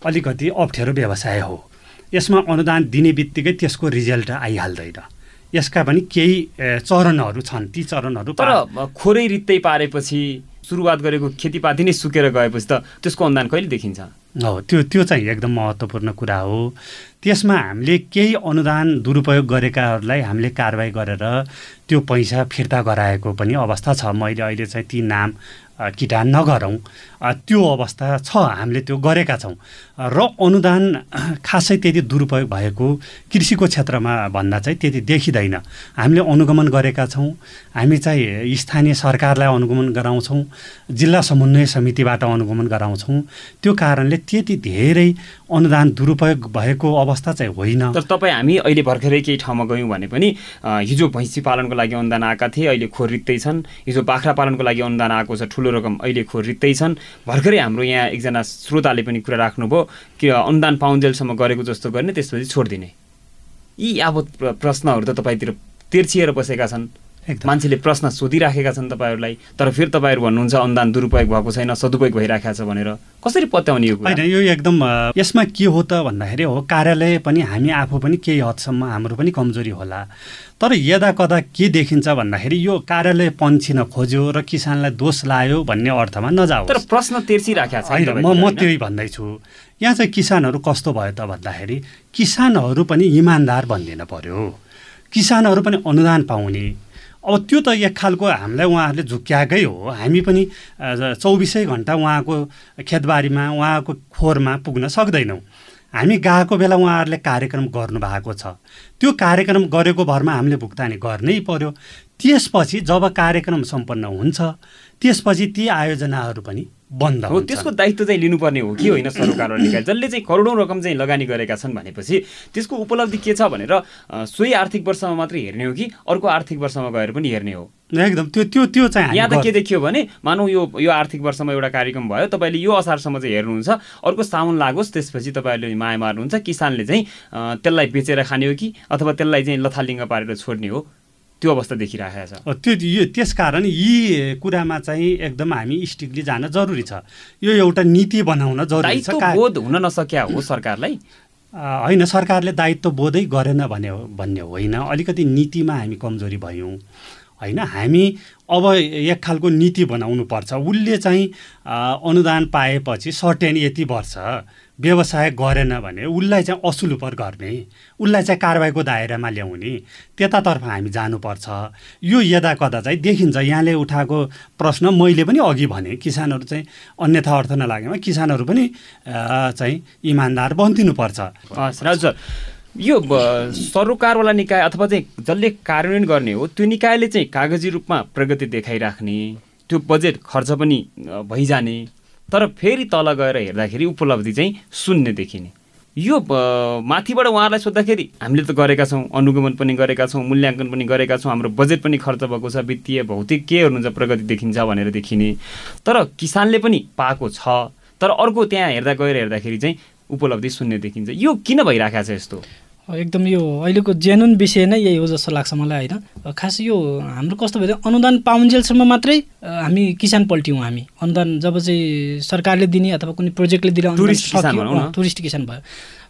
Speaker 3: अलिकति अप्ठ्यारो व्यवसाय हो। यसमा अनुदान दिने बित्तिकै त्यसको रिजल्ट आइहाल्दैन। यसका पनि केही चरणहरू छन्। ती चरणहरू
Speaker 1: तर खोरै रित्तै पारेपछि सुरुवात गरेको खेतीपाती नै सुकेर गएपछि त त्यसको अनुदान कहिले देखिन्छ?
Speaker 3: हो त्यो त्यो चाहिँ एकदम महत्त्वपूर्ण कुरा हो। त्यसमा हामीले केही अनुदान दुरुपयोग गरेकाहरूलाई हामीले कारवाही गरेर त्यो पैसा फिर्ता गराएको पनि अवस्था छ। मैले अहिले चाहिँ ती नाम किटान नगरौँ। त्यो अवस्था छ। हामीले त्यो गरेका छौँ। र अनुदान खासै त्यति दुरुपयोग भएको कृषिको क्षेत्रमा भन्दा चाहिँ त्यति देखिँदैन। हामीले अनुगमन गरेका छौँ। हामी चाहिँ स्थानीय सरकारलाई अनुगमन गराउँछौँ। जिल्ला समन्वय समितिबाट अनुगमन गराउँछौँ। त्यो कारणले त्यति धेरै अनुदान दुरुपयोग भएको अवस्था चाहिँ होइन।
Speaker 1: तर तपाईँ हामी अहिले भर्खरै केही ठाउँमा गयौँ भने पनि हिजो भैँसी पालनको लागि अनुदान आएका थिए अहिले खोर रित्तै छन्। हिजो बाख्रा पालनको लागि अनुदान आएको छ ठुलो रकम अहिले खोर रित्तै छन्। भर्खरै हाम्रो यहाँ एकजना श्रोताले पनि कुरा राख्नुभयो। कि अनुदान पाउन्जेलसम्म गरेको जस्तो गर्ने त्यसपछि छोडिदिने। यी अब प्रश्नहरू त तपाईँतिर तिर्छिएर बसेका छन्। मान्छेले प्रश्न सोधिराखेका छन् तपाईँहरूलाई तर फेरि तपाईँहरू भन्नुहुन्छ अनुदान दुरुपयोग भएको छैन सदुपयोग भइराखेको छ भनेर। कसरी पत्याउने यो
Speaker 3: होइन यो एकदम यसमा के हो त भन्दाखेरि हो कार्यालय पनि हामी आफू पनि केही हदसम्म हाम्रो पनि कमजोरी होला। तर यदा कदा के देखिन्छ भन्दाखेरि यो कार्यालय पन्छिन खोज्यो र किसानलाई दोष लायो भन्ने अर्थमा नजाओ
Speaker 1: तर प्रश्न तिर्सिराखेको छ
Speaker 3: म म त्यही भन्दैछु। यहाँ चाहिँ किसानहरू कस्तो भयो त भन्दाखेरि किसानहरू पनि इमान्दार भनिदिन पर्यो। किसानहरू पनि अनुदान पाउने। अब त्यो त एक खालको हामीलाई उहाँहरूले झुक्क्याएकै हो। हामी पनि चौबिसै घन्टा उहाँको खेतबारीमा उहाँको खोरमा पुग्न सक्दैनौँ। हामी गएको बेला उहाँहरूले कार्यक्रम गर्नुभएको छ। त्यो कार्यक्रम गरेको भरमा हामीले भुक्तानी गर्नै पर्यो। त्यसपछि जब कार्यक्रम सम्पन्न हुन्छ त्यसपछि ती आयोजनाहरू पनि बन्द
Speaker 1: हो त्यसको दायित्व चाहिँ लिनुपर्ने हो कि होइन सरकारले निकाय जसले चाहिँ करोडौँ रकम चाहिँ लगानी गरेका छन् भनेपछि त्यसको उपलब्धि के छ भनेर सोही आर्थिक वर्षमा मात्रै हेर्ने हो कि अर्को आर्थिक वर्षमा गएर पनि हेर्ने हो?
Speaker 3: एकदम त्यो त्यो त्यो चाहिँ
Speaker 1: यहाँ त के देखियो भने मानौ यो यो आर्थिक वर्षमा एउटा कार्यक्रम भयो तपाईँले यो असारसम्म चाहिँ हेर्नुहुन्छ अर्को साउन लागोस् त्यसपछि तपाईँहरूले माया मार्नुहुन्छ किसानले चाहिँ त्यसलाई बेचेर खाने हो कि अथवा त्यसलाई चाहिँ लथालिङ्ग पारेर छोड्ने हो? त्यो अवस्था देखिरहेको छ।
Speaker 3: त्यो यो त्यसकारण यी कुरामा चाहिँ एकदम हामी स्ट्रिक्टली जान जरुरी छ। यो एउटा नीति बनाउन जरुरी छ।
Speaker 1: बोध हुन नसक्या हो सरकारलाई?
Speaker 3: होइन सरकारले दायित्व बोधै गरेन भने भन्ने होइन। अलिकति नीतिमा हामी कमजोरी भयौँ। होइन हामी अब एक खालको नीति बनाउनु पर्छ। उसले चाहिँ अनुदान पाएपछि सर्टेन यति वर्ष व्यवसाय गरेन भने उसलाई चाहिँ असुल पर गर्ने उसलाई चाहिँ कारवाहीको दायरामा ल्याउने त्यतातर्फ हामी जानुपर्छ। यो यदा कदा चाहिँ देखिन्छ। यहाँले उठाएको प्रश्न मैले पनि अघि भने किसानहरू चाहिँ अन्यथा अर्थ नलागेमा किसानहरू पनि चाहिँ इमान्दार बनिदिनुपर्छ।
Speaker 1: हजुर यो सरोकारवाला निकाय अथवा चाहिँ जसले कार्यान्वयन गर्ने हो त्यो निकायले चाहिँ कागजी रूपमा प्रगति देखाइराख्ने त्यो बजेट खर्च पनि भइजाने। तर फेरि तल गएर हेर्दाखेरि उपलब्धि चाहिँ शून्य देखिने। यो माथिबाट उहाँहरूलाई सोद्धाखेरि हामीले त गरेका छौँ अनुगमन पनि गरेका छौँ मूल्याङ्कन पनि गरेका छौँ हाम्रो बजेट पनि खर्च भएको छ वित्तीय भौतिक के हुनुहुन्छ प्रगति देखिन्छ भनेर देखिने। तर किसानले पनि पाएको छ तर अर्को त्यहाँ हेर्दा गएर हेर्दाखेरि चाहिँ उपलब्धि शून्य देखिन्छ। यो किन भइरहेको छ यस्तो?
Speaker 4: एकदम यो अहिलेको जेनुन विषय नै यही हो जस्तो लाग्छ मलाई होइन? खास यो हाम्रो कस्तो भयो अनुदान पाउन्जेलसम्म मात्रै हामी किसान पल्ट्यौँ हामी। अनुदान जब चाहिँ सरकारले दिने अथवा कुनै प्रोजेक्टले दिने टुरिस्ट किसान भयो।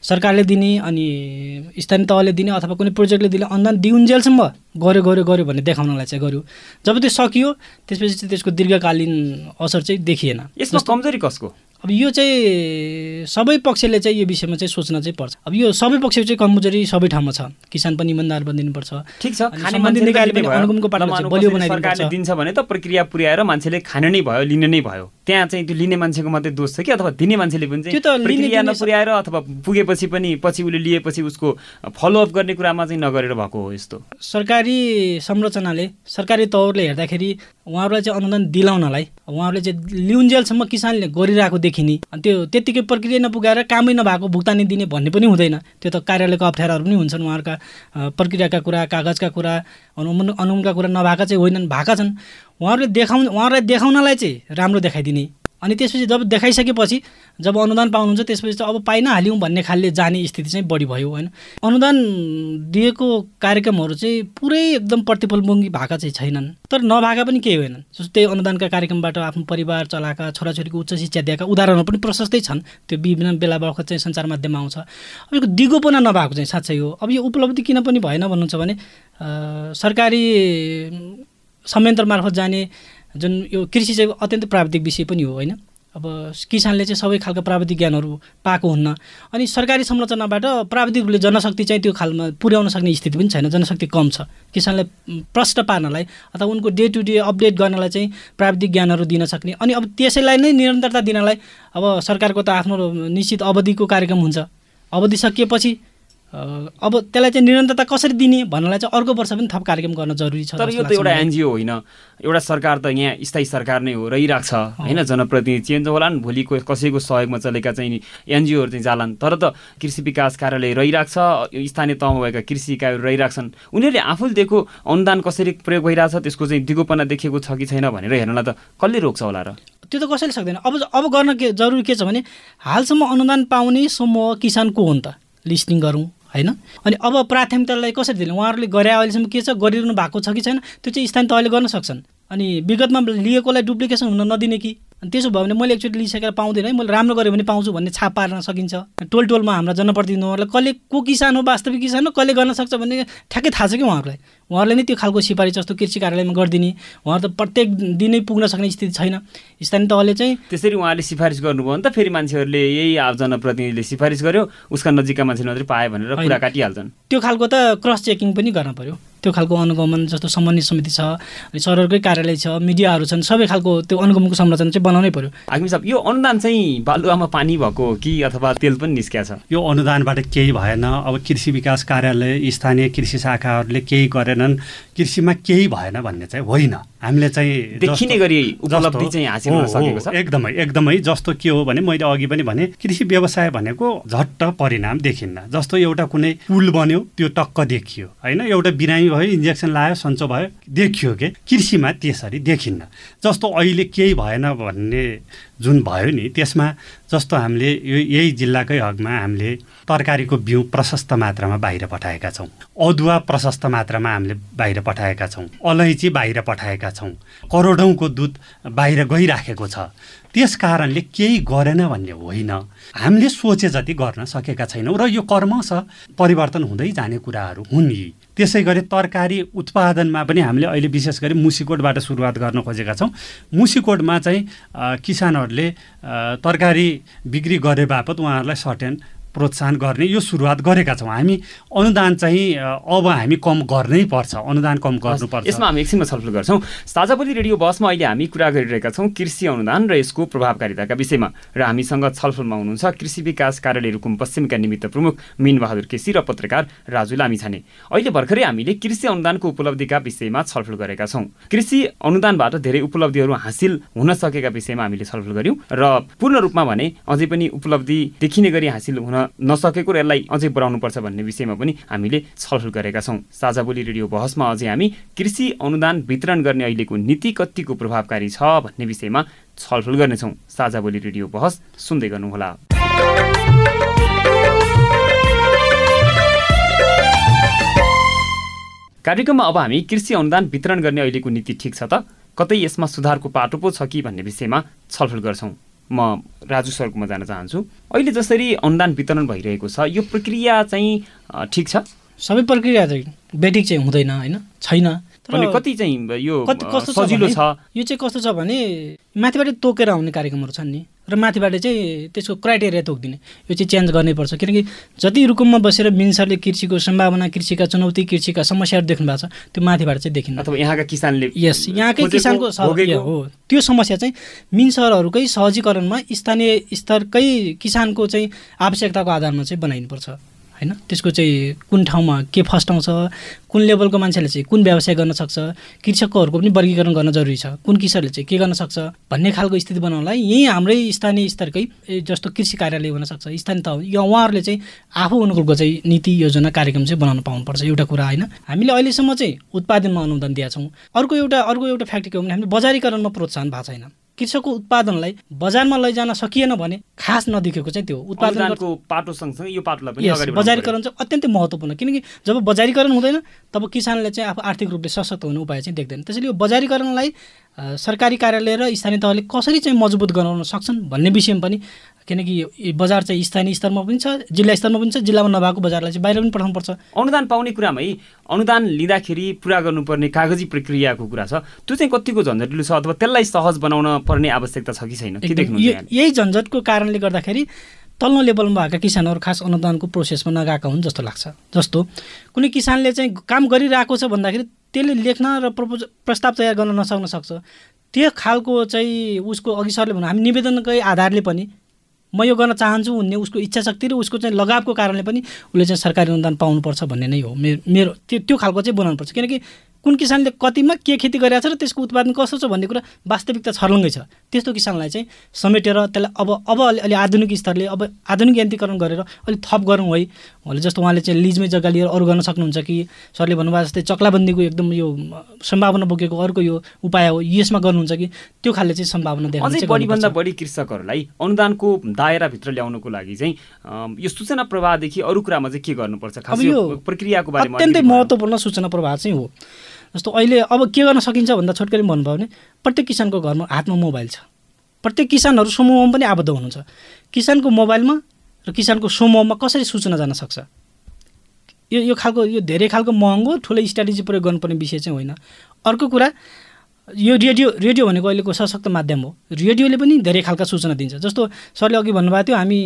Speaker 4: सरकारले दिने अनि स्थानीय तहले दिने अथवा कुनै प्रोजेक्टले दिने अनुदान दिउन्जेलसम्म गऱ्यो गऱ्यो गऱ्यो भन्ने देखाउनलाई चाहिँ गऱ्यो। जब त्यो सकियो त्यसपछि चाहिँ त्यसको दीर्घकालीन असर चाहिँ देखिएन।
Speaker 1: यसमा कमजोरी कसको?
Speaker 4: अब यो चाहिँ सबै पक्षले चाहिँ यो विषयमा चाहिँ सोच्न चाहिँ पर्छ। अब यो सबै पक्ष चाहिँ कमजोरी सबै ठाउँमा छ। किसान पनि इमान्दार बनिदिनुपर्छ
Speaker 1: ठिक छ। सरकारले दिन्छ भने त प्रक्रिया पुर्याएर मान्छेले खाने नै भयो लिने नै भयो। त्यहाँ चाहिँ त्यो लिने मान्छेको मात्रै दोष छ कि? अथवा दिने मान्छेले पनि चाहिँ प्रक्रिया नपुर्याएर अथवा पुगेपछि पनि पछि उसले लिएपछि उसको फलोअप गर्ने कुरामा चाहिँ नगरेर भएको हो यस्तो।
Speaker 4: सरकारी संरचनाले सरकारी तौरले हेर्दाखेरि उहाँहरूलाई चाहिँ अनुदान दिलाउनलाई उहाँहरूले चाहिँ लिउन्जेलसम्म किसानले गरिरहेको देखिने अनि त्यो त्यत्तिकै प्रक्रिया नपुगाएर कामै नभएको भुक्तानी दिने भन्ने पनि हुँदैन। त्यो त कार्यालयको अप्ठ्याराहरू पनि हुन्छन् उहाँहरूका प्रक्रियाका कुरा कागजका कुरा अनुमन अनुमका कुरा नभएका चाहिँ होइनन् भएका छन्। उहाँहरूले देखाउनु उहाँहरूलाई देखाउनलाई चाहिँ राम्रो देखाइदिने अनि त्यसपछि जब देखाइसकेपछि जब अनुदान पाउनुहुन्छ त्यसपछि चाहिँ अब पाइ नहाल्यौँ भन्ने खालले जाने स्थिति चाहिँ बढी भयो होइन? अनुदान दिएको कार्यक्रमहरू चाहिँ पुरै एकदम प्रतिफलमुखी भएका चाहिँ छैनन्। तर नभएका पनि केही होइनन्। जस्तो त्यही अनुदानका कार्यक्रमबाट आफ्नो परिवार चलाएका छोराछोरीको उच्च शिक्षा दिएका उदाहरणहरू पनि प्रशस्तै छन्। त्यो विभिन्न बेला बखत चाहिँ सञ्चार माध्यममा आउँछ। अब यो दिगोपना नभएको चाहिँ साँच्चै हो। अब यो उपलब्धि किन पनि भएन भन्नुहुन्छ भने सरकारी संयन्त्र मार्फत जाने जुन यो कृषि चाहिँ अत्यन्तै प्राविधिक विषय पनि हो होइन? अब किसानले चाहिँ सबै खालको प्राविधिक ज्ञानहरू पाएको हुन्न। अनि सरकारी संरचनाबाट प्राविधिक रूपले जनशक्ति चाहिँ त्यो खालमा पुर्याउन सक्ने स्थिति पनि छैन जनशक्ति कम छ। किसानलाई प्रश्न पार्नलाई अथवा उनको डे टु डे अपडेट गर्नलाई चाहिँ प्राविधिक ज्ञानहरू दिन सक्ने। अनि अब त्यसैलाई नै निरन्तरता दिनलाई अब सरकारको त आफ्नो निश्चित अवधिको कार्यक्रम हुन्छ। अवधि सकिएपछि अब त्यसलाई चाहिँ निरन्तरता कसरी दिने भन्नलाई चाहिँ अर्को वर्ष पनि थप कार्यक्रम गर्न जरुरी छ
Speaker 1: तर यो त एउटा एनजिओ होइन। एउटा सरकार त यहाँ स्थायी सरकार नै हो रहिरहेको छ। होइन जनप्रतिनिधि चेन्ज होलान् भोलिको कसैको सहयोगमा चलेका चाहिँ एनजिओहरू चाहिँ जालान्। तर त कृषि विकास कार्यालय रहिरहेको छ स्थानीय तहमा भएका कृषि इकाइहरू रहिरहेको छन्। उनीहरूले आफूले दिएको अनुदान कसरी प्रयोग भइरहेछ त्यसको चाहिँ दिगोपना देखिएको छ कि छैन भनेर हेर्नलाई त कसले रोक्छ होला र?
Speaker 4: त्यो त कसैले सक्दैन। अब अब गर्न के जरुरी के छ भने हालसम्म अनुदान पाउने समूह किसान को हो नि त? लिस्निङ गरौँ। होइन? अनि अब प्राथमिकतालाई कसरी दिने? उहाँहरूले गरे अहिलेसम्म के छ? गरिरहनु भएको छ कि छैन? त्यो चाहिँ स्थानीय तहले गर्न सक्छन्। अनि विगतमा लिएकोलाई डुप्लिकेसन हुन नदिने कि? अनि त्यसो भयो भने मैले एकचोटि लिइसकेर पाउँदैन है। मैले राम्रो गरेँ भने पाउँछु भन्ने छाप पार्न सकिन्छ। टोल टोलमा हाम्रा जनप्रतिनिधिहरूलाई कसले को किसान हो वास्तविक किसान हो कसले गर्न सक्छ भन्ने ठ्याक्कै थाहा छ कि उहाँहरूलाई? उहाँहरूले नै त्यो खालको सिफारिस जस्तो कृषि कार्यालयमा गरिदिने। उहाँहरू त प्रत्येक दिनै पुग्न सक्ने स्थिति छैन। स्थानीय तहले चाहिँ
Speaker 1: त्यसरी उहाँले सिफारिस गर्नुभयो भने त फेरि मान्छेहरूले यही जनप्रतिनिधिले सिफारिस गर्यो। उसका नजिकका मान्छेले मात्रै पायो भनेर कुरा काटिहाल्छन्।
Speaker 4: त्यो खालको त क्रस चेकिङ पनि गर्न पर्यो। त्यो खालको अनुगमन जस्तो समन्वय समिति छ अनि सरकारकै कार्यालय छ मिडियाहरू छन् सबै खालको त्यो अनुगमनको संरचना चाहिँ बनाउनै पर्यो।
Speaker 1: हाकिम साहब यो अनुदान चाहिँ बालुवामा पानी भएको कि अथवा तेल पनि निस्किया छ?
Speaker 3: यो अनुदानबाट केही भएन। अब कृषि विकास कार्यालय स्थानीय कृषि शाखाहरूले केही गरेनन्। कृषिमा केही भएन भन्ने चाहिँ होइन। हामीले चाहिँ
Speaker 1: देखिने गरी उपलब्धि चाहिँ हासिल हुन सकेको छ?
Speaker 3: एकदमै एकदमै जस्तो के हो भने मैले अघि पनि भने कृषि व्यवसाय भनेको झट्ट परिणाम देखिन्न। जस्तो एउटा कुनै पुल बन्यो त्यो टक्क देखियो। होइन एउटा बिरामी भयो इन्जेक्सन लायो सन्चो भयो देखियो के? कृषिमा त्यसरी देखिन्न। जस्तो अहिले केही भएन भन्ने जुन भयो नि त्यसमा जस्तो हामीले यो यही जिल्लाकै हकमा हामीले तरकारीको बिउ प्रशस्त मात्रामा बाहिर पठाएका छौँ। अदुवा प्रशस्त मात्रामा हामीले बाहिर पठाएका छौँ। अलैँची बाहिर पठाएका छौँ। करोडौँको दुध बाहिर गइराखेको छ। त्यस कारणले केही गरेन भन्ने होइन। हामीले सोचे जति गर्न सकेका छैनौँ र यो कर्मश परिवर्तन हुँदै जाने कुराहरू हुन् यी। त्यसै गरी तरकारी उत्पादनमा पनि हामीले अहिले विशेष गरी मुसिकोटबाट सुरुवात गर्न खोजेका छौँ। मुसिकोटमा चाहिँ किसानहरूले तरकारी बिक्री गरे बापत उहाँहरूलाई सर्टेन प्रोत्साहन गर्ने यो सुरुवात गरेका छौँ। हामी अनुदान चाहिँ अब हामी कम गर्नै पर्छ अनुदान कम गर्नुपर्छ।
Speaker 1: यसमा हामी एकछिनमा छलफल गर्छौँ। साझापति रेडियो बसमा अहिले हामी कुरा गरिरहेका छौँ कृषि अनुदान र यसको प्रभावकारिताका विषयमा। र हामीसँग छलफलमा हुनुहुन्छ कृषि विकास कार्यालय रुकुम पश्चिमका निमित्त प्रमुख मिनबहादुर केसी र पत्रकार राजु लामिछाने। अहिले भर्खरै हामीले कृषि अनुदानको उपलब्धिका विषयमा छलफल गरेका छौँ। कृषि अनुदानबाट धेरै उपलब्धिहरू हासिल हुन सकेका विषयमा हामीले छलफल गऱ्यौँ। र पूर्ण रूपमा भने अझै पनि उपलब्धि देखिने गरी हासिल हुन नसकेको र यसलाई अझै बढाउनुपर्छ भन्ने विषयमा पनि हामीले छलफल गरेका छौँ। साझा बोली रेडियो बहसमा अझै हामी कृषि अनुदान वितरण गर्ने अहिलेको नीति कतिको प्रभावकारी छ भन्ने विषयमा छलफल गर्नेछौँ। साझा बोली रेडियो बहस सुन्दै गर्नुहोला। कार्यक्रममा अब हामी कृषि अनुदान वितरण गर्ने अहिलेको नीति ठिक छ त? कतै यसमा सुधारको पाटो पो छ कि भन्ने विषयमा छलफल गर्छौँ। म राजु सरकोमा जान चाहन्छु। अहिले जसरी अनुदान वितरण भइरहेको छ यो प्रक्रिया चाहिँ ठिक छ?
Speaker 4: सबै प्रक्रिया चाहिँ बेठिक चाहिँ हुँदैन होइन? छैन।
Speaker 1: तर कति चाहिँ यो सजिलो छ?
Speaker 4: यो चाहिँ कस्तो छ भने माथिबाट तोकेर आउने कार्यक्रमहरू छन् नि। र माथिबाट चाहिँ त्यसको क्राइटेरिया तोकिदिने। यो चाहिँ चेन्ज गर्नैपर्छ किनकि जति रुकुममा बसेर मिन्सरले कृषिको सम्भावना कृषिका चुनौती कृषिका समस्याहरू देख्नु भएको छ त्यो माथिबाट चाहिँ देखिन्न।
Speaker 1: अथवा यहाँका किसानले
Speaker 4: यस यहाँकै किसानको हो। त्यो समस्या चाहिँ मिन्सरहरूकै सहजीकरणमा स्थानीय स्तरकै किसानको चाहिँ आवश्यकताको आधारमा चाहिँ बनाइनुपर्छ। होइन? त्यसको चाहिँ कुन ठाउँमा के फस्टाउँछ कुन लेभलको मान्छेले चाहिँ कुन व्यवसाय गर्न सक्छ कृषकहरूको पनि वर्गीकरण गर्न जरुरी छ। कुन किसानले चाहिँ के गर्न सक्छ भन्ने खालको स्थिति बनाउनलाई यहीँ हाम्रै स्थानीय स्तरकै जस्तो कृषि कार्यालय हुनसक्छ स्थानीय तह यो उहाँहरूले चाहिँ आफू अनुकूलको चाहिँ नीति योजना कार्यक्रम चाहिँ बनाउनु पाउनुपर्छ एउटा कुरा होइन। हामीले अहिलेसम्म चाहिँ उत्पादनमा अनुदान दिएका छौँ। अर्को एउटा अर्को एउटा फ्याक्ट्री के हो भने हामीले बजारीकरणमा प्रोत्साहन भएको छैन। कृषकको उत्पादनलाई बजारमा लैजान सकिएन भने खास नदेखेको चाहिँ त्यो
Speaker 1: उत्पादनको पाटो सँगसँगै यो पाटोलाई पनि
Speaker 4: बजारीकरण चाहिँ अत्यन्तै महत्त्वपूर्ण किनकि जब बजारीकरण हुँदैन तब किसानले चाहिँ आफू आर्थिक रूपले सशक्त हुने उपाय चाहिँ देख्दैन। त्यसैले यो बजारीकरणलाई सरकारी कार्यालय र स्थानीय तहले कसरी चाहिँ मजबुत गराउन सक्छन् भन्ने विषयमा पनि किनकि बजार चाहिँ स्थानीय स्तरमा पनि छ जिल्ला स्तरमा पनि छ जिल्लामा नभएको बजारलाई चाहिँ बाहिर पनि पठाउनुपर्छ
Speaker 1: अनुदान पाउने कुरामा है अनुदान लिँदाखेरि पुरा गर्नुपर्ने कागजी प्रक्रियाको कुरा छ। त्यो चाहिँ कतिको झन्झटिलो छ अथवा त्यसलाई सहज बनाउन पर्ने आवश्यकता छ कि छैन?
Speaker 4: यही झन्झटको कारणले गर्दाखेरि तल्लो लेभलमा भएका किसानहरू खास अनुदानको प्रोसेसमा नगएका हुन् जस्तो लाग्छ। जस्तो कुनै किसानले चाहिँ काम गरिरहेको छ भन्दाखेरि त्यसले लेख्न र प्रपोज प्रस्ताव तयार गर्न नसक्न सक्छ। त्यो खालको चाहिँ उसको अघि सरले भन्नु हामी निवेदनकै आधारले पनि म यो गर्न चाहन्छु भन्ने उसको इच्छा शक्ति र उसको चाहिँ लगावको कारणले पनि उसले चाहिँ सरकारी अनुदान पाउनुपर्छ भन्ने नै हो। मेरो मेरो त्यो त्यो खालको चाहिँ बनाउनुपर्छ किनकि कुन किसानले कतिमा के खेती गरिरहेको छ र त्यसको उत्पादन कस्तो छ भन्ने कुरा वास्तविकता छर्लङ्गै छ। त्यस्तो किसानलाई चाहिँ समेटेर त्यसलाई अब अब अलि अलि आधुनिक स्तरले अब आधुनिक यन्त्रीकरण गरेर अलिक थप गरौँ है। भने जस्तो उहाँले चाहिँ लिजमै जग्गा लिएर अरू गर्न सक्नुहुन्छ कि? सरले भन्नुभयो जस्तै चक्लाबन्दीको एकदम यो सम्भावना बोकेको अर्को यो उपाय हो यसमा गर्नुहुन्छ कि? त्यो खालले चाहिँ सम्भावना
Speaker 1: देखाउँछ बढीभन्दा बढी कृषकहरूलाई अनुदानको दायराभित्र ल्याउनुको लागि चाहिँ यो सूचना प्रवाहदेखि अरू कुरामा चाहिँ के गर्नुपर्छ?
Speaker 4: अब यो
Speaker 1: प्रक्रियाको बारेमा
Speaker 4: अत्यन्तै महत्त्वपूर्ण सूचना प्रवाह चाहिँ हो। जस्तो अहिले अब के गर्न सकिन्छ भन्दा छोटकरी भन्नुभयो भने प्रत्येक किसानको घरमा हातमा मोबाइल छ। प्रत्येक किसानहरू समूहमा पनि आबद्ध हुनुहुन्छ। किसानको मोबाइलमा र किसानको समूहमा कसरी सूचना जान सक्छ? यो यो खालको यो धेरै खालको महँगो ठुलो स्ट्राटेजी प्रयोग गर्नुपर्ने विषय चाहिँ होइन। अर्को कुरा यो रेडियो रेडियो भनेको अहिलेको सशक्त माध्यम हो। रेडियोले पनि धेरै खालका सूचना दिन्छ। जस्तो सरले अघि भन्नुभएको थियो हामी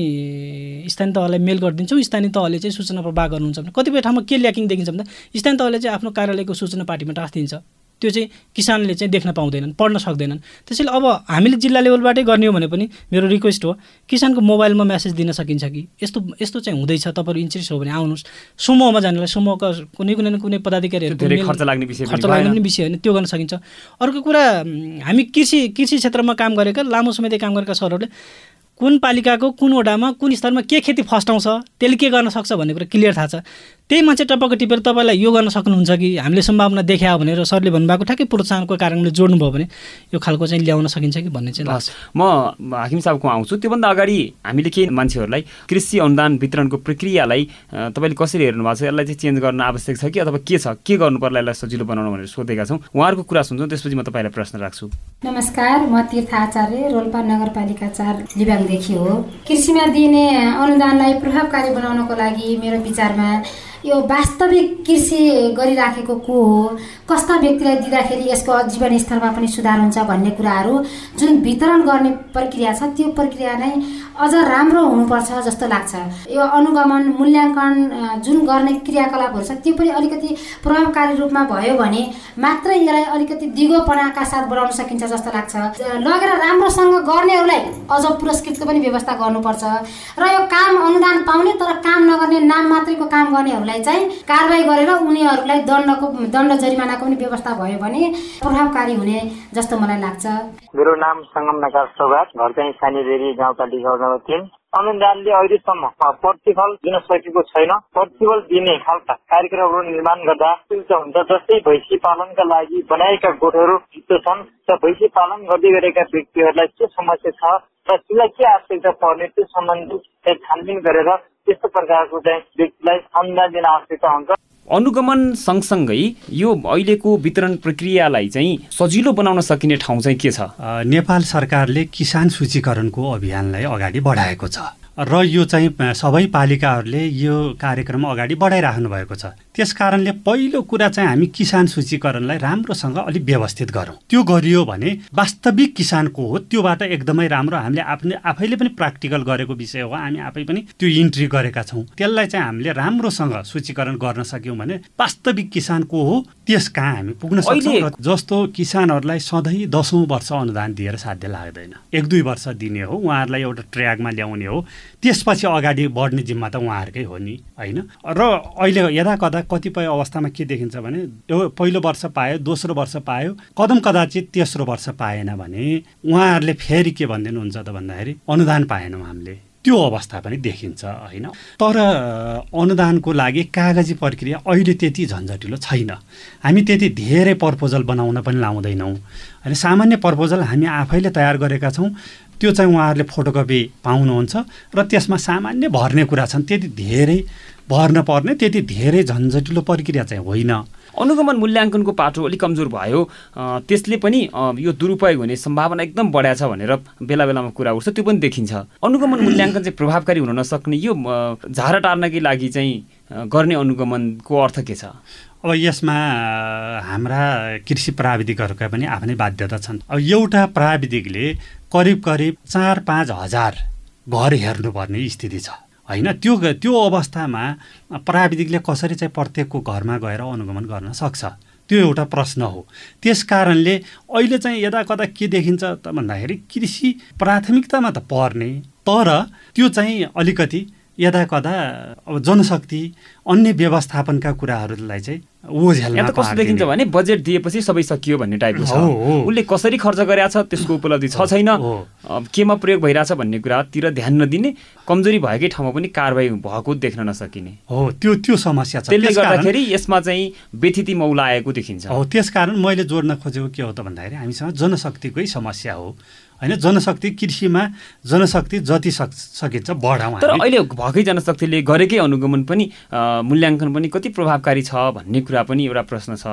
Speaker 4: स्थानीय तहलाई मेल गरिदिन्छौँ। स्थानीय तहले चाहिँ सूचना प्रवाह गर्नुहुन्छ भने कतिपय ठाउँमा के ल्याकिङ देखिन्छ भन्दा स्थानीय तहले चाहिँ आफ्नो कार्यालयको सूचना पार्टीमा टाँसिदिन्छ। त्यो चाहिँ किसानले चाहिँ देख्न पाउँदैनन् पढ्न सक्दैनन्। त्यसैले अब हामीले जिल्ला लेभलबाटै गर्ने हो भने पनि मेरो रिक्वेस्ट हो किसानको मोबाइलमा म्यासेज दिन सकिन्छ कि? यस्तो यस्तो चाहिँ हुँदैछ तपाईँहरू इन्ट्रेस्ट हो भने आउनुहोस्। समूहमा जानेलाई समूहका कुनै कुनै न कुनै पदाधिकारीहरू
Speaker 1: खर्च लाग्ने विषय
Speaker 4: खर्च लाग्ने पनि विषय होइन त्यो गर्न सकिन्छ। अर्को कुरा हामी कृषि कृषि क्षेत्रमा काम गरेका लामो समयदेखि काम गरेका सरहरूले कुन पालिकाको कुन वडामा कुन स्तरमा के खेती फस्टाउँछ त्यसले के गर्न सक्छ भन्ने कुरा क्लियर थाहा छ। त्यही मान्छे टपक्क टिपेर तपाईँलाई यो गर्न सक्नुहुन्छ कि? हामीले सम्भावना देखायो भनेर सरले भन्नुभएको ठ्याक्कै प्रोत्साहनको कारणले जोड्नुभयो भने यो खालको चाहिँ ल्याउन सकिन्छ कि भन्ने चाहिँ लाग्छ।
Speaker 1: म हाकिम साहबको आउँछु। त्योभन्दा अगाडि हामीले केही मान्छेहरूलाई कृषि अनुदान वितरणको प्रक्रियालाई तपाईँले कसरी हेर्नु भएको छ यसलाई चाहिँ चेन्ज गर्न आवश्यक छ कि अथवा के छ? के गर्नु पर्ला यसलाई सजिलो बनाउनु भनेर सोधेका छौँ। उहाँहरूको कुरा सुन्छौँ। त्यसपछि म तपाईँलाई प्रश्न राख्छु।
Speaker 11: नमस्कार म तीर्थ आचार्य रोल्पा नगरपालिका चार लिबाङदेखि हो। कृषिमा दिने अनुदानलाई प्रभावकारी बनाउनको लागि मेरो विचारमा यो वास्तविक कृषि गरिराखेको को हो? कस्ता व्यक्तिलाई दिँदाखेरि यसको जीवन स्तरमा पनि सुधार हुन्छ भन्ने कुराहरू जुन वितरण गर्ने प्रक्रिया छ त्यो प्रक्रिया नै अझ राम्रो हुनुपर्छ जस्तो लाग्छ। यो अनुगमन मूल्याङ्कन जुन गर्ने क्रियाकलापहरू छ त्यो पनि अलिकति प्रभावकारी रूपमा भयो भने मात्र यसलाई अलिकति दिगोपनाका साथ बढाउन सकिन्छ जस्तो लाग्छ। लगेर राम्रोसँग गर्नेहरूलाई अझ पुरस्कृतको पनि व्यवस्था गर्नुपर्छ। र यो काम अनुदान पाउने तर काम नगर्ने नाम मात्रैको काम गर्नेहरूलाई चाहिँ कारवाही गरेर उनीहरूलाई दण्डको दण्ड जरिमानाको पनि व्यवस्था भयो भने प्रभावकारी हुने जस्तो मलाई लाग्छ।
Speaker 12: मेरो नाम सङ्गम नगर सौगात घर चाहिँ सानीबेरी गाउँपालिका नम्बर तिन अनुदानले अहिलेसम्म प्रतिफल दिन सकेको छैन। प्रतिफल दिने खालका कार्यक्रमहरू निर्माण गर्दा हुन्छ जस्तै भैँसी पालनका लागि बनाएका गोठहरू छन् र भैँसी पालन गर्दै गरेका व्यक्तिहरूलाई के समस्या छ र तिमीलाई के आवश्यकता पर्ने त्यो सम्बन्धी छानबिन गरेर त्यस्तो प्रकारको चाहिँ व्यक्तिलाई अनुदान दिन आवश्यकता हुन्छ।
Speaker 1: अनुगमन सँगसँगै यो अहिलेको वितरण प्रक्रियालाई चाहिँ सजिलो बनाउन सकिने ठाउँ चाहिँ के छ?
Speaker 3: नेपाल सरकारले किसान सूचीकरणको अभियानलाई अगाडि बढाएको छ र यो चाहिँ सबै पालिकाहरूले यो कार्यक्रम अगाडि बढाइराख्नु भएको छ। त्यस कारणले पहिलो कुरा चाहिँ हामी किसान सूचीकरणलाई राम्रोसँग अलिक व्यवस्थित गरौँ। त्यो गरियो भने वास्तविक किसानको हो त्योबाट एकदमै राम्रो हामीले आफ्नै आफैले पनि प्र्याक्टिकल गरेको विषय हो। हामी आफै पनि त्यो इन्ट्री गरेका छौँ। त्यसलाई चाहिँ हामीले राम्रोसँग सूचीकरण गर्न सक्यौँ भने वास्तविक किसानको हो त्यस कहाँ हामी पुग्न सक्छौँ जस्तो किसानहरूलाई सधैँ दसौँ वर्ष अनुदान दिएर साध्य लाग्दैन। एक दुई वर्ष दिने हो उहाँहरूलाई एउटा ट्र्याकमा ल्याउने हो। त्यसपछि अगाडि बढ्ने जिम्मा त उहाँहरूकै हो नि होइन? र अहिले यदा कदा कतिपय अवस्थामा के देखिन्छ भने पहिलो वर्ष पायो दोस्रो वर्ष पायो कदम कदाचित तेस्रो वर्ष पाएन भने उहाँहरूले फेरि के भनिदिनुहुन्छ त भन्दाखेरि अनुदान पाएनौँ हामीले। त्यो अवस्था पनि देखिन्छ होइन? तर अनुदानको लागि कागजी प्रक्रिया अहिले त्यति झन्झटिलो छैन। हामी त्यति धेरै प्रपोजल बनाउन पनि लाउँदैनौँ। होइन सामान्य प्रपोजल हामी आफैले तयार गरेका छौँ। त्यो चाहिँ उहाँहरूले फोटोकपी पाउनुहुन्छ र त्यसमा सामान्य भर्ने कुरा छन्। त्यति धेरै भर्न पर्ने त्यति धेरै झन्झटिलो प्रक्रिया चाहिँ होइन।
Speaker 1: अनुगमन मूल्याङ्कनको पाटो अलिक कमजोर भयो। त्यसले पनि यो दुरुपयोग हुने सम्भावना एकदम बढाएको छ भनेर बेला बेलामा कुरा उठ्छ त्यो पनि देखिन्छ। अनुगमन मूल्याङ्कन चाहिँ प्रभावकारी हुन नसक्ने यो झारा टार्नकै लागि चाहिँ गर्ने अनुगमनको अर्थ के छ?
Speaker 3: अब यसमा हाम्रा कृषि प्राविधिकहरूका पनि आफ्नै बाध्यता छन्। अब एउटा प्राविधिकले करिब करिब चार पाँच हजार घर हेर्नुपर्ने स्थिति छ। होइन? त्यो त्यो अवस्थामा प्राविधिकले कसरी चाहिँ प्रत्येकको घरमा गएर अनुगमन गर्न सक्छ? त्यो एउटा प्रश्न हो। त्यस कारणले अहिले चाहिँ यदा कदा के देखिन्छ त भन्दाखेरि कृषि प्राथमिकतामा त पर्ने तर त्यो चाहिँ अलिकति यदा कदा अब जनशक्ति अन्य व्यवस्थापनका कुराहरूलाई चाहिँ
Speaker 1: कस्तो देखिन्छ भने बजेट दिएपछि सबै सकियो भन्ने टाइपको छ। उसले कसरी खर्च गरेछ त्यसको उपलब्धि छ छैन। केमा प्रयोग भइरहेछ भन्ने कुरातिर ध्यान नदिने कमजोरी भएकै ठाउँमा पनि कारवाही भएको देख्न नसकिने।
Speaker 3: हो त्यो त्यो समस्या छ।
Speaker 1: त्यसले गर्दाखेरि यसमा चाहिँ व्यथिति मौलाएको देखिन्छ।
Speaker 3: हो त्यसकारण मैले जोड्न खोजेको के हो त भन्दाखेरि हामीसँग जनशक्तिकै समस्या हो। होइन जनशक्ति कृषिमा जनशक्ति जति सक सकिन्छ बढाउँ
Speaker 1: तर अहिले भएकै जनशक्तिले गरेकै अनुगमन पनि मूल्याङ्कन पनि कति प्रभावकारी छ भन्ने कुरा पनि एउटा प्रश्न छ।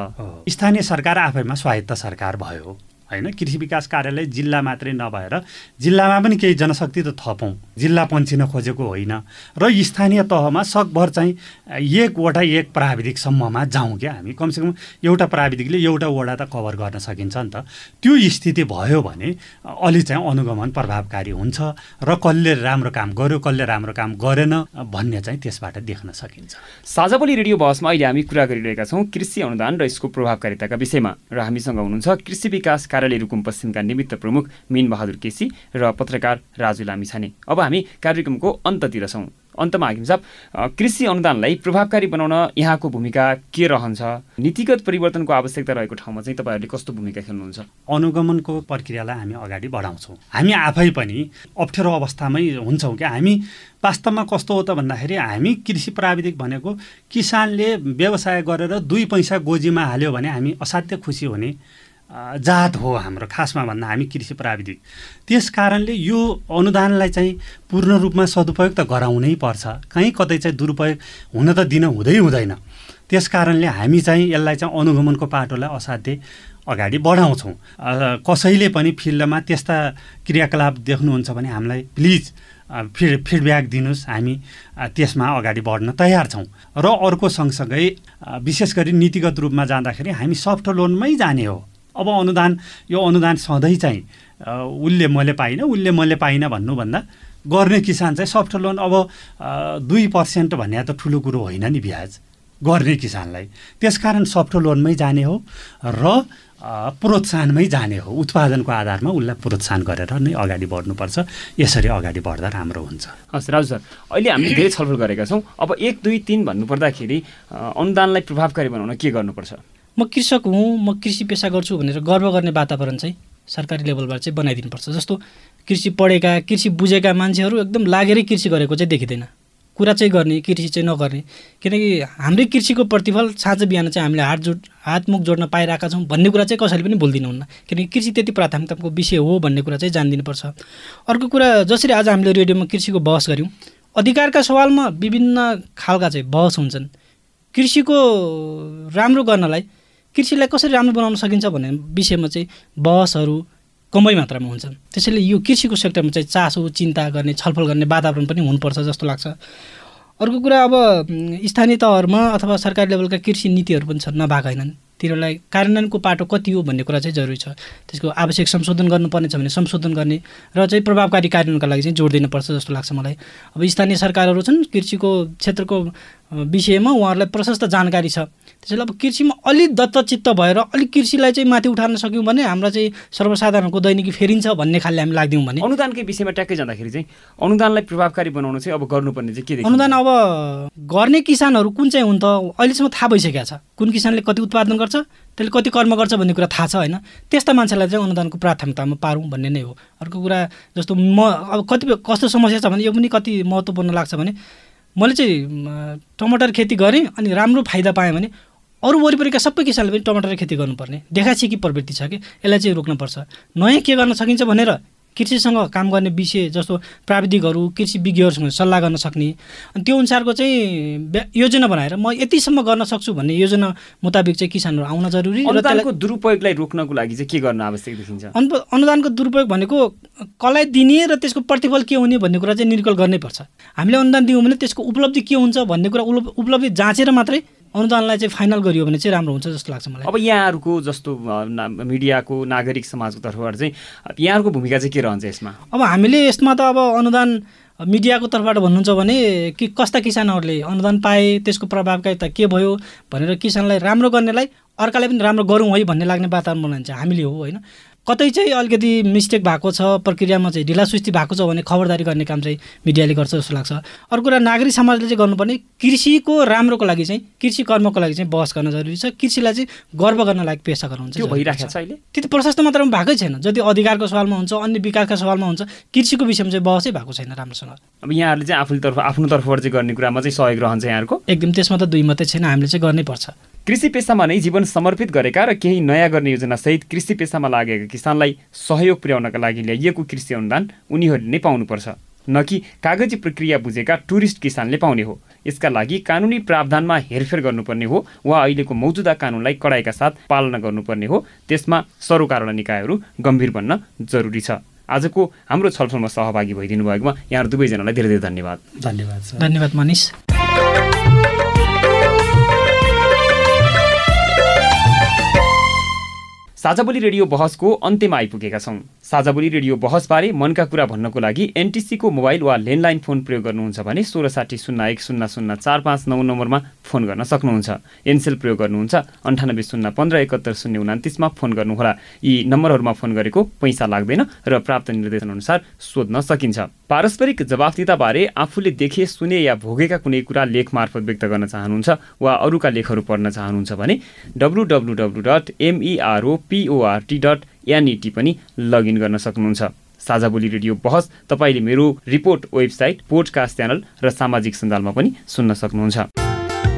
Speaker 3: स्थानीय सरकार आफैमा स्वायत्त सरकार भयो। होइन? कृषि विकास कार्यालय जिल्ला मात्रै नभएर जिल्लामा पनि केही जनशक्ति त थपौँ। जिल्ला पन्छिन खोजेको होइन। र स्थानीय तहमा सकभर चाहिँ एकवटा एक प्राविधिकसम्ममा जाउँ क्या हामी। कमसेकम एउटा प्राविधिकले एउटा वडा त कभर गर्न सकिन्छ नि त। त्यो स्थिति भयो भने अलि चाहिँ अनुगमन प्रभावकारी हुन्छ र कसले राम्रो काम गर्यो कसले राम्रो काम गरेन भन्ने चाहिँ त्यसबाट देख्न सकिन्छ।
Speaker 1: साझाबोली रेडियो बहसमा अहिले हामी कुरा गरिरहेका छौँ। कृषि अनुदान र यसको प्रभावकारिताका विषयमा र हामीसँग हुनुहुन्छ कृषि विकास कार्यालय रुकुम पश्चिमका निमित्त प्रमुख मिन बहादुर केसी र पत्रकार राजु लामिछाने अब हामी कार्यक्रमको अन्ततिर छौँ। अन्तमा हाकिम साहब कृषि अनुदानलाई प्रभावकारी बनाउन यहाँको भूमिका के रहन्छ? नीतिगत परिवर्तनको आवश्यकता रहेको ठाउँमा चाहिँ तपाईँहरूले कस्तो भूमिका खेल्नुहुन्छ?
Speaker 3: अनुगमनको प्रक्रियालाई हामी अगाडि बढाउँछौँ। हामी आफै पनि अप्ठ्यारो अवस्थामै हुन्छौँ क्या हामी वास्तवमा कस्तो हो त भन्दाखेरि हामी कृषि प्राविधिक भनेको किसानले व्यवसाय गरेर दुई पैसा गोजीमा हाल्यो भने हामी असाध्य खुसी हुने जात हो हाम्रो खासमा भन्दा हामी कृषि प्राविधिक त्यस कारणले यो अनुदानलाई चाहिँ पूर्ण रूपमा सदुपयोग त गराउनै पर्छ। कहीँ कतै चाहिँ दुरुपयोग हुन त दिन हुँदै हुँदैन। त्यस कारणले हामी चाहिँ यसलाई चाहिँ अनुगमनको पाटोलाई असाध्य अगाडि बढाउँछौँ। कसैले पनि फिल्डमा त्यस्ता क्रियाकलाप देख्नुहुन्छ भने हामीलाई प्लिज फिड फिडब्याक दिनुहोस्। हामी त्यसमा अगाडि बढ्न तयार छौँ। र अर्को सँगसँगै विशेष गरी नीतिगत रूपमा जाँदाखेरि हामी सफ्ट लोनमै जाने हो। अब अनुदान यो अनुदान सधैँ चाहिँ उसले मैले पाइनँ उसले मैले पाइनँ भन्नुभन्दा गर्ने किसान चाहिँ सफ्ट लोन अब दुई पर्सेन्ट भन्ने त ठुलो कुरो होइन नि ब्याज। गर्ने किसानलाई। त्यसकारण सफ्ट लोनमै जाने हो र प्रोत्साहनमै जाने हो। उत्पादनको आधारमा उसलाई प्रोत्साहन गरेर नै अगाडि बढ्नुपर्छ। यसरी अगाडि बढ्दा राम्रो हुन्छ।
Speaker 1: हस् राजु सर अहिले हामीले धेरै छलफल गरेका छौँ। अब एक दुई तिन भन्नुपर्दाखेरि अनुदानलाई प्रभावकारी बनाउन के गर्नुपर्छ?
Speaker 4: म कृषक हुँ म कृषि पेसा गर्छु भनेर गर्व गर्ने वातावरण चाहिँ सरकारी लेभलबाट चाहिँ बनाइदिनुपर्छ। जस्तो कृषि पढेका कृषि बुझेका मान्छेहरू एकदम लागेरै कृषि गरेको चाहिँ देखिँदैन। कुरा चाहिँ गर्ने कृषि चाहिँ नगर्ने। किनकि हाम्रै कृषिको प्रतिफल साँझ बिहान चाहिँ हामीले हात जोड हातमुख जोड्न पाइरहेका छौँ भन्ने कुरा चाहिँ कसैले पनि भुलिदिनुहुन्न। किनकि कृषि त्यति प्राथमिकताको विषय हो भन्ने कुरा चाहिँ जानिदिनुपर्छ। अर्को कुरा जसरी आज हामीले रेडियोमा कृषिको बहस गऱ्यौँ अधिकारका सवालमा विभिन्न खालका चाहिँ बहस हुन्छन्। कृषिको राम्रो गर्नलाई कृषिलाई कसरी राम्रो बनाउन सकिन्छ भन्ने विषयमा चाहिँ बहसहरू कमै मात्रामा हुन्छन् त्यसैले यो कृषिको सेक्टरमा चाहिँ चासो चिन्ता गर्ने छलफल गर्ने वातावरण पनि हुनुपर्छ जस्तो लाग्छ। अर्को कुरा अब स्थानीय तहहरूमा अथवा सरकारी लेभलका कृषि नीतिहरू पनि छन् नभएका होइनन्। तिनीहरूलाई कार्यान्वयनको पाटो कति हो भन्ने कुरा चाहिँ जरुरी छ। त्यसको आवश्यक संशोधन गर्नुपर्ने छ भने संशोधन गर्ने र चाहिँ प्रभावकारी कार्यान्वयनका लागि चाहिँ जोड दिनुपर्छ जस्तो लाग्छ मलाई। अब स्थानीय सरकारहरू छन् कृषिको क्षेत्रको विषयमा उहाँहरूलाई प्रशस्त जानकारी छ। त्यसैले अब कृषिमा अलिक दत्तचित्त भएर अलिक कृषिलाई चाहिँ माथि उठाउन सक्यौँ भने हाम्रो चाहिँ सर्वसाधारणको दैनिकी फेरिन्छ भन्ने खालले हामी लाग्दियौँ भने।
Speaker 1: अनुदानकै विषयमा ट्याक्कै जाँदाखेरि चाहिँ अनुदानलाई प्रभावकारी बनाउनु चाहिँ अब गर्नुपर्ने चाहिँ के
Speaker 4: अनुदान अब गर्ने किसानहरू कुन चाहिँ हुन् त अहिलेसम्म थाहा भइसकेको छ। कुन किसानले कति उत्पादन गर्छ त्यसले कति कर्म गर्छ भन्ने कुरा थाहा छ होइन। त्यस्ता मान्छेलाई चाहिँ अनुदानको प्राथमिकतामा पारौँ भन्ने नै हो। अर्को कुरा जस्तो म अब कतिपय कस्तो समस्या छ भने यो पनि कति महत्त्वपूर्ण लाग्छ भने मैले चाहिँ टमाटर खेती गरेँ अनि राम्रो फाइदा पाएँ भने अरू वरिपरिका सबै किसानले पनि टमाटर खेती गर्नुपर्ने। देखाछिकी प्रवृत्ति छ कि? यसलाई चाहिँ रोक्नुपर्छ। नयाँ के गर्न सकिन्छ भनेर कृषिसँग काम गर्ने विषय जस्तो प्राविधिकहरू कृषि विज्ञहरूसँग सल्लाह गर्न सक्ने। अनि त्यो अनुसारको चाहिँ योजना बनाएर म यतिसम्म गर्न सक्छु भन्ने योजना मुताबिक चाहिँ किसानहरू आउन जरुरी
Speaker 1: अनुदानको दुरुपयोगलाई रोक्नको लागि चाहिँ के गर्न आवश्यक देखिन्छ?
Speaker 4: अनुदानको दुरुपयोग भनेको कसलाई दिने र त्यसको प्रतिफल के हुने भन्ने कुरा चाहिँ निर्कल गर्नै पर्छ हामीले अनुदान दियौँ भने त्यसको उपलब्धि के हुन्छ भन्ने कुरा उपलब्धि जाँचेर मात्रै अनुदानलाई चाहिँ फाइनल गरियो भने चाहिँ राम्रो हुन्छ जस्तो लाग्छ मलाई।
Speaker 1: अब यहाँहरूको जस्तो मिडियाको नागरिक समाजको तर्फबाट चाहिँ यहाँहरूको भूमिका चाहिँ के रहन्छ यसमा?
Speaker 4: अब हामीले यसमा त अब अनुदान मिडियाको तर्फबाट भन्नुहुन्छ भने कि कस्ता किसानहरूले अनुदान पाए त्यसको प्रभावकारिता के भयो भनेर किसानलाई राम्रो गर्नेलाई अर्काले पनि राम्रो गरौँ है भन्ने लाग्ने वातावरण बनाइन्छ। हामीले हो होइन? कतै चाहिँ अलिकति मिस्टेक भएको छ प्रक्रियामा चाहिँ ढिलासुस्ती भएको छ भने खबरदारी गर्ने काम चाहिँ मिडियाले गर्छ जस्तो लाग्छ। अर्को कुरा नागरिक समाजले चाहिँ गर्नुपर्ने कृषिको राम्रोको लागि चाहिँ कृषि कर्मको लागि चाहिँ बहस गर्न जरुरी छ। कृषिलाई चाहिँ गर्व गर्न लायक पेसा गराउँछ
Speaker 1: त्यो भइरहेको छ। अहिले?
Speaker 4: त्यति प्रशस्त मात्रामा भएकै छैन। जति अधिकारको सवालमा हुन्छ अन्य विकासका सवालमा हुन्छ कृषिको विषयमा चाहिँ बहसै भएको छैन राम्रोसँग।
Speaker 1: अब यहाँहरूले चाहिँ आफ्नो तर्फ आफ्नो तर्फबाट चाहिँ गर्ने कुरामा चाहिँ सहयोग रहन्छ यहाँहरूको?
Speaker 4: एकदम त्यसमा त दुई मात्रै छैन। हामीले चाहिँ गर्नै पर्छ।
Speaker 1: कृषि पेसामा नै जीवन समर्पित गरेका र केही नयाँ गर्ने योजनासहित कृषि पेसामा लागेका किसानलाई सहयोग पुर्याउनका लागि ल्याइएको कृषि अनुदान उनीहरूले नै पाउनुपर्छ। न कि कागजी प्रक्रिया बुझेका टुरिस्ट किसानले पाउने हो। यसका लागि कानुनी प्रावधानमा हेरफेर गर्नुपर्ने हो वा अहिलेको मौजुदा कानुनलाई कडाइका साथ पालना गर्नुपर्ने हो। त्यसमा सरोकार निकायहरू गम्भीर बन्न जरुरी छ। आजको हाम्रो छलफलमा सहभागी भइदिनु भएकोमा यहाँहरू दुवैजनालाई धेरै धेरै धन्यवाद।
Speaker 4: धन्यवाद धन्यवाद मनिष।
Speaker 1: साझाबोली रेडियो बहसको अन्त्यमा आइपुगेका छौँ। साझा बोली रेडियो बहसबारे मनका कुरा भन्नको लागि एनटिसीको मोबाइल वा ल्यान्डलाइन फोन प्रयोग गर्नुहुन्छ भने सोह्र साठी शून्य एक शून्य शून्य चार पाँच नौ नम्बरमा फोन गर्न सक्नुहुन्छ। एनसेल प्रयोग गर्नुहुन्छ। अन्ठानब्बे शून्य पन्ध्र एकहत्तर शून्य उनातिसमा फोन गर्नुहोला। यी नम्बरहरूमा फोन गरेको पैसा लाग्दैन र प्राप्त निर्देशनअनुसार सोध्न सकिन्छ। पारस्परिक जवाफदिताबारे आफूले देखे सुने या भोगेका कुनै कुरा लेख मार्फत व्यक्त गर्न चाहनुहुन्छ वा अरूका लेखहरू पढ्न चाहनुहुन्छ भने W W W dot MEROPORT dot net पनि लगइन गर्न सक्नुहुन्छ। साझा बोली रेडियो बहस तपाईँले मेरो रिपोर्ट वेबसाइट पोडकास्ट च्यानल र सामाजिक सञ्जालमा पनि सुन्न सक्नुहुन्छ।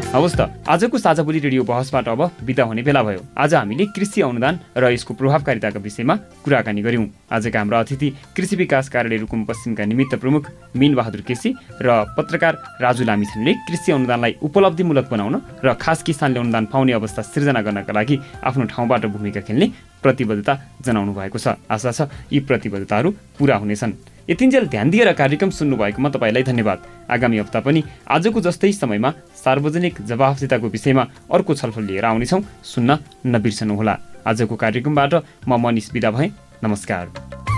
Speaker 1: हवस् त आजको साझा बोली रेडियो बहसबाट अब बिदा हुने बेला भयो। आज हामीले कृषि अनुदान र यसको प्रभावकारिताका विषयमा कुराकानी गर्यौँ आजका हाम्रा अतिथि कृषि विकास कार्यालय रुकुम पश्चिमका निमित्त प्रमुख मिन बहादुर केसी र पत्रकार राजु लामिछानेले कृषि अनुदानलाई उपलब्धिमूलक बनाउन र खास किसानले अनुदान पाउने अवस्था सिर्जना गर्नका लागि आफ्नो ठाउँबाट भूमिका खेल्ने प्रतिबद्धता जनाउनु भएको छ। आशा छ यी प्रतिबद्धताहरू पुरा हुनेछन्। यतिन्जेल ध्यान दिएर कार्यक्रम सुन्नुभएकोमा तपाईँलाई धन्यवाद। आगामी हप्ता पनि आजको जस्तै समयमा सार्वजनिक जवाफदिताको विषयमा अर्को छलफल लिएर आउनेछौँ सुन्न नबिर्सनुहोला। आजको कार्यक्रमबाट म मनिष बिदा भएँ। नमस्कार।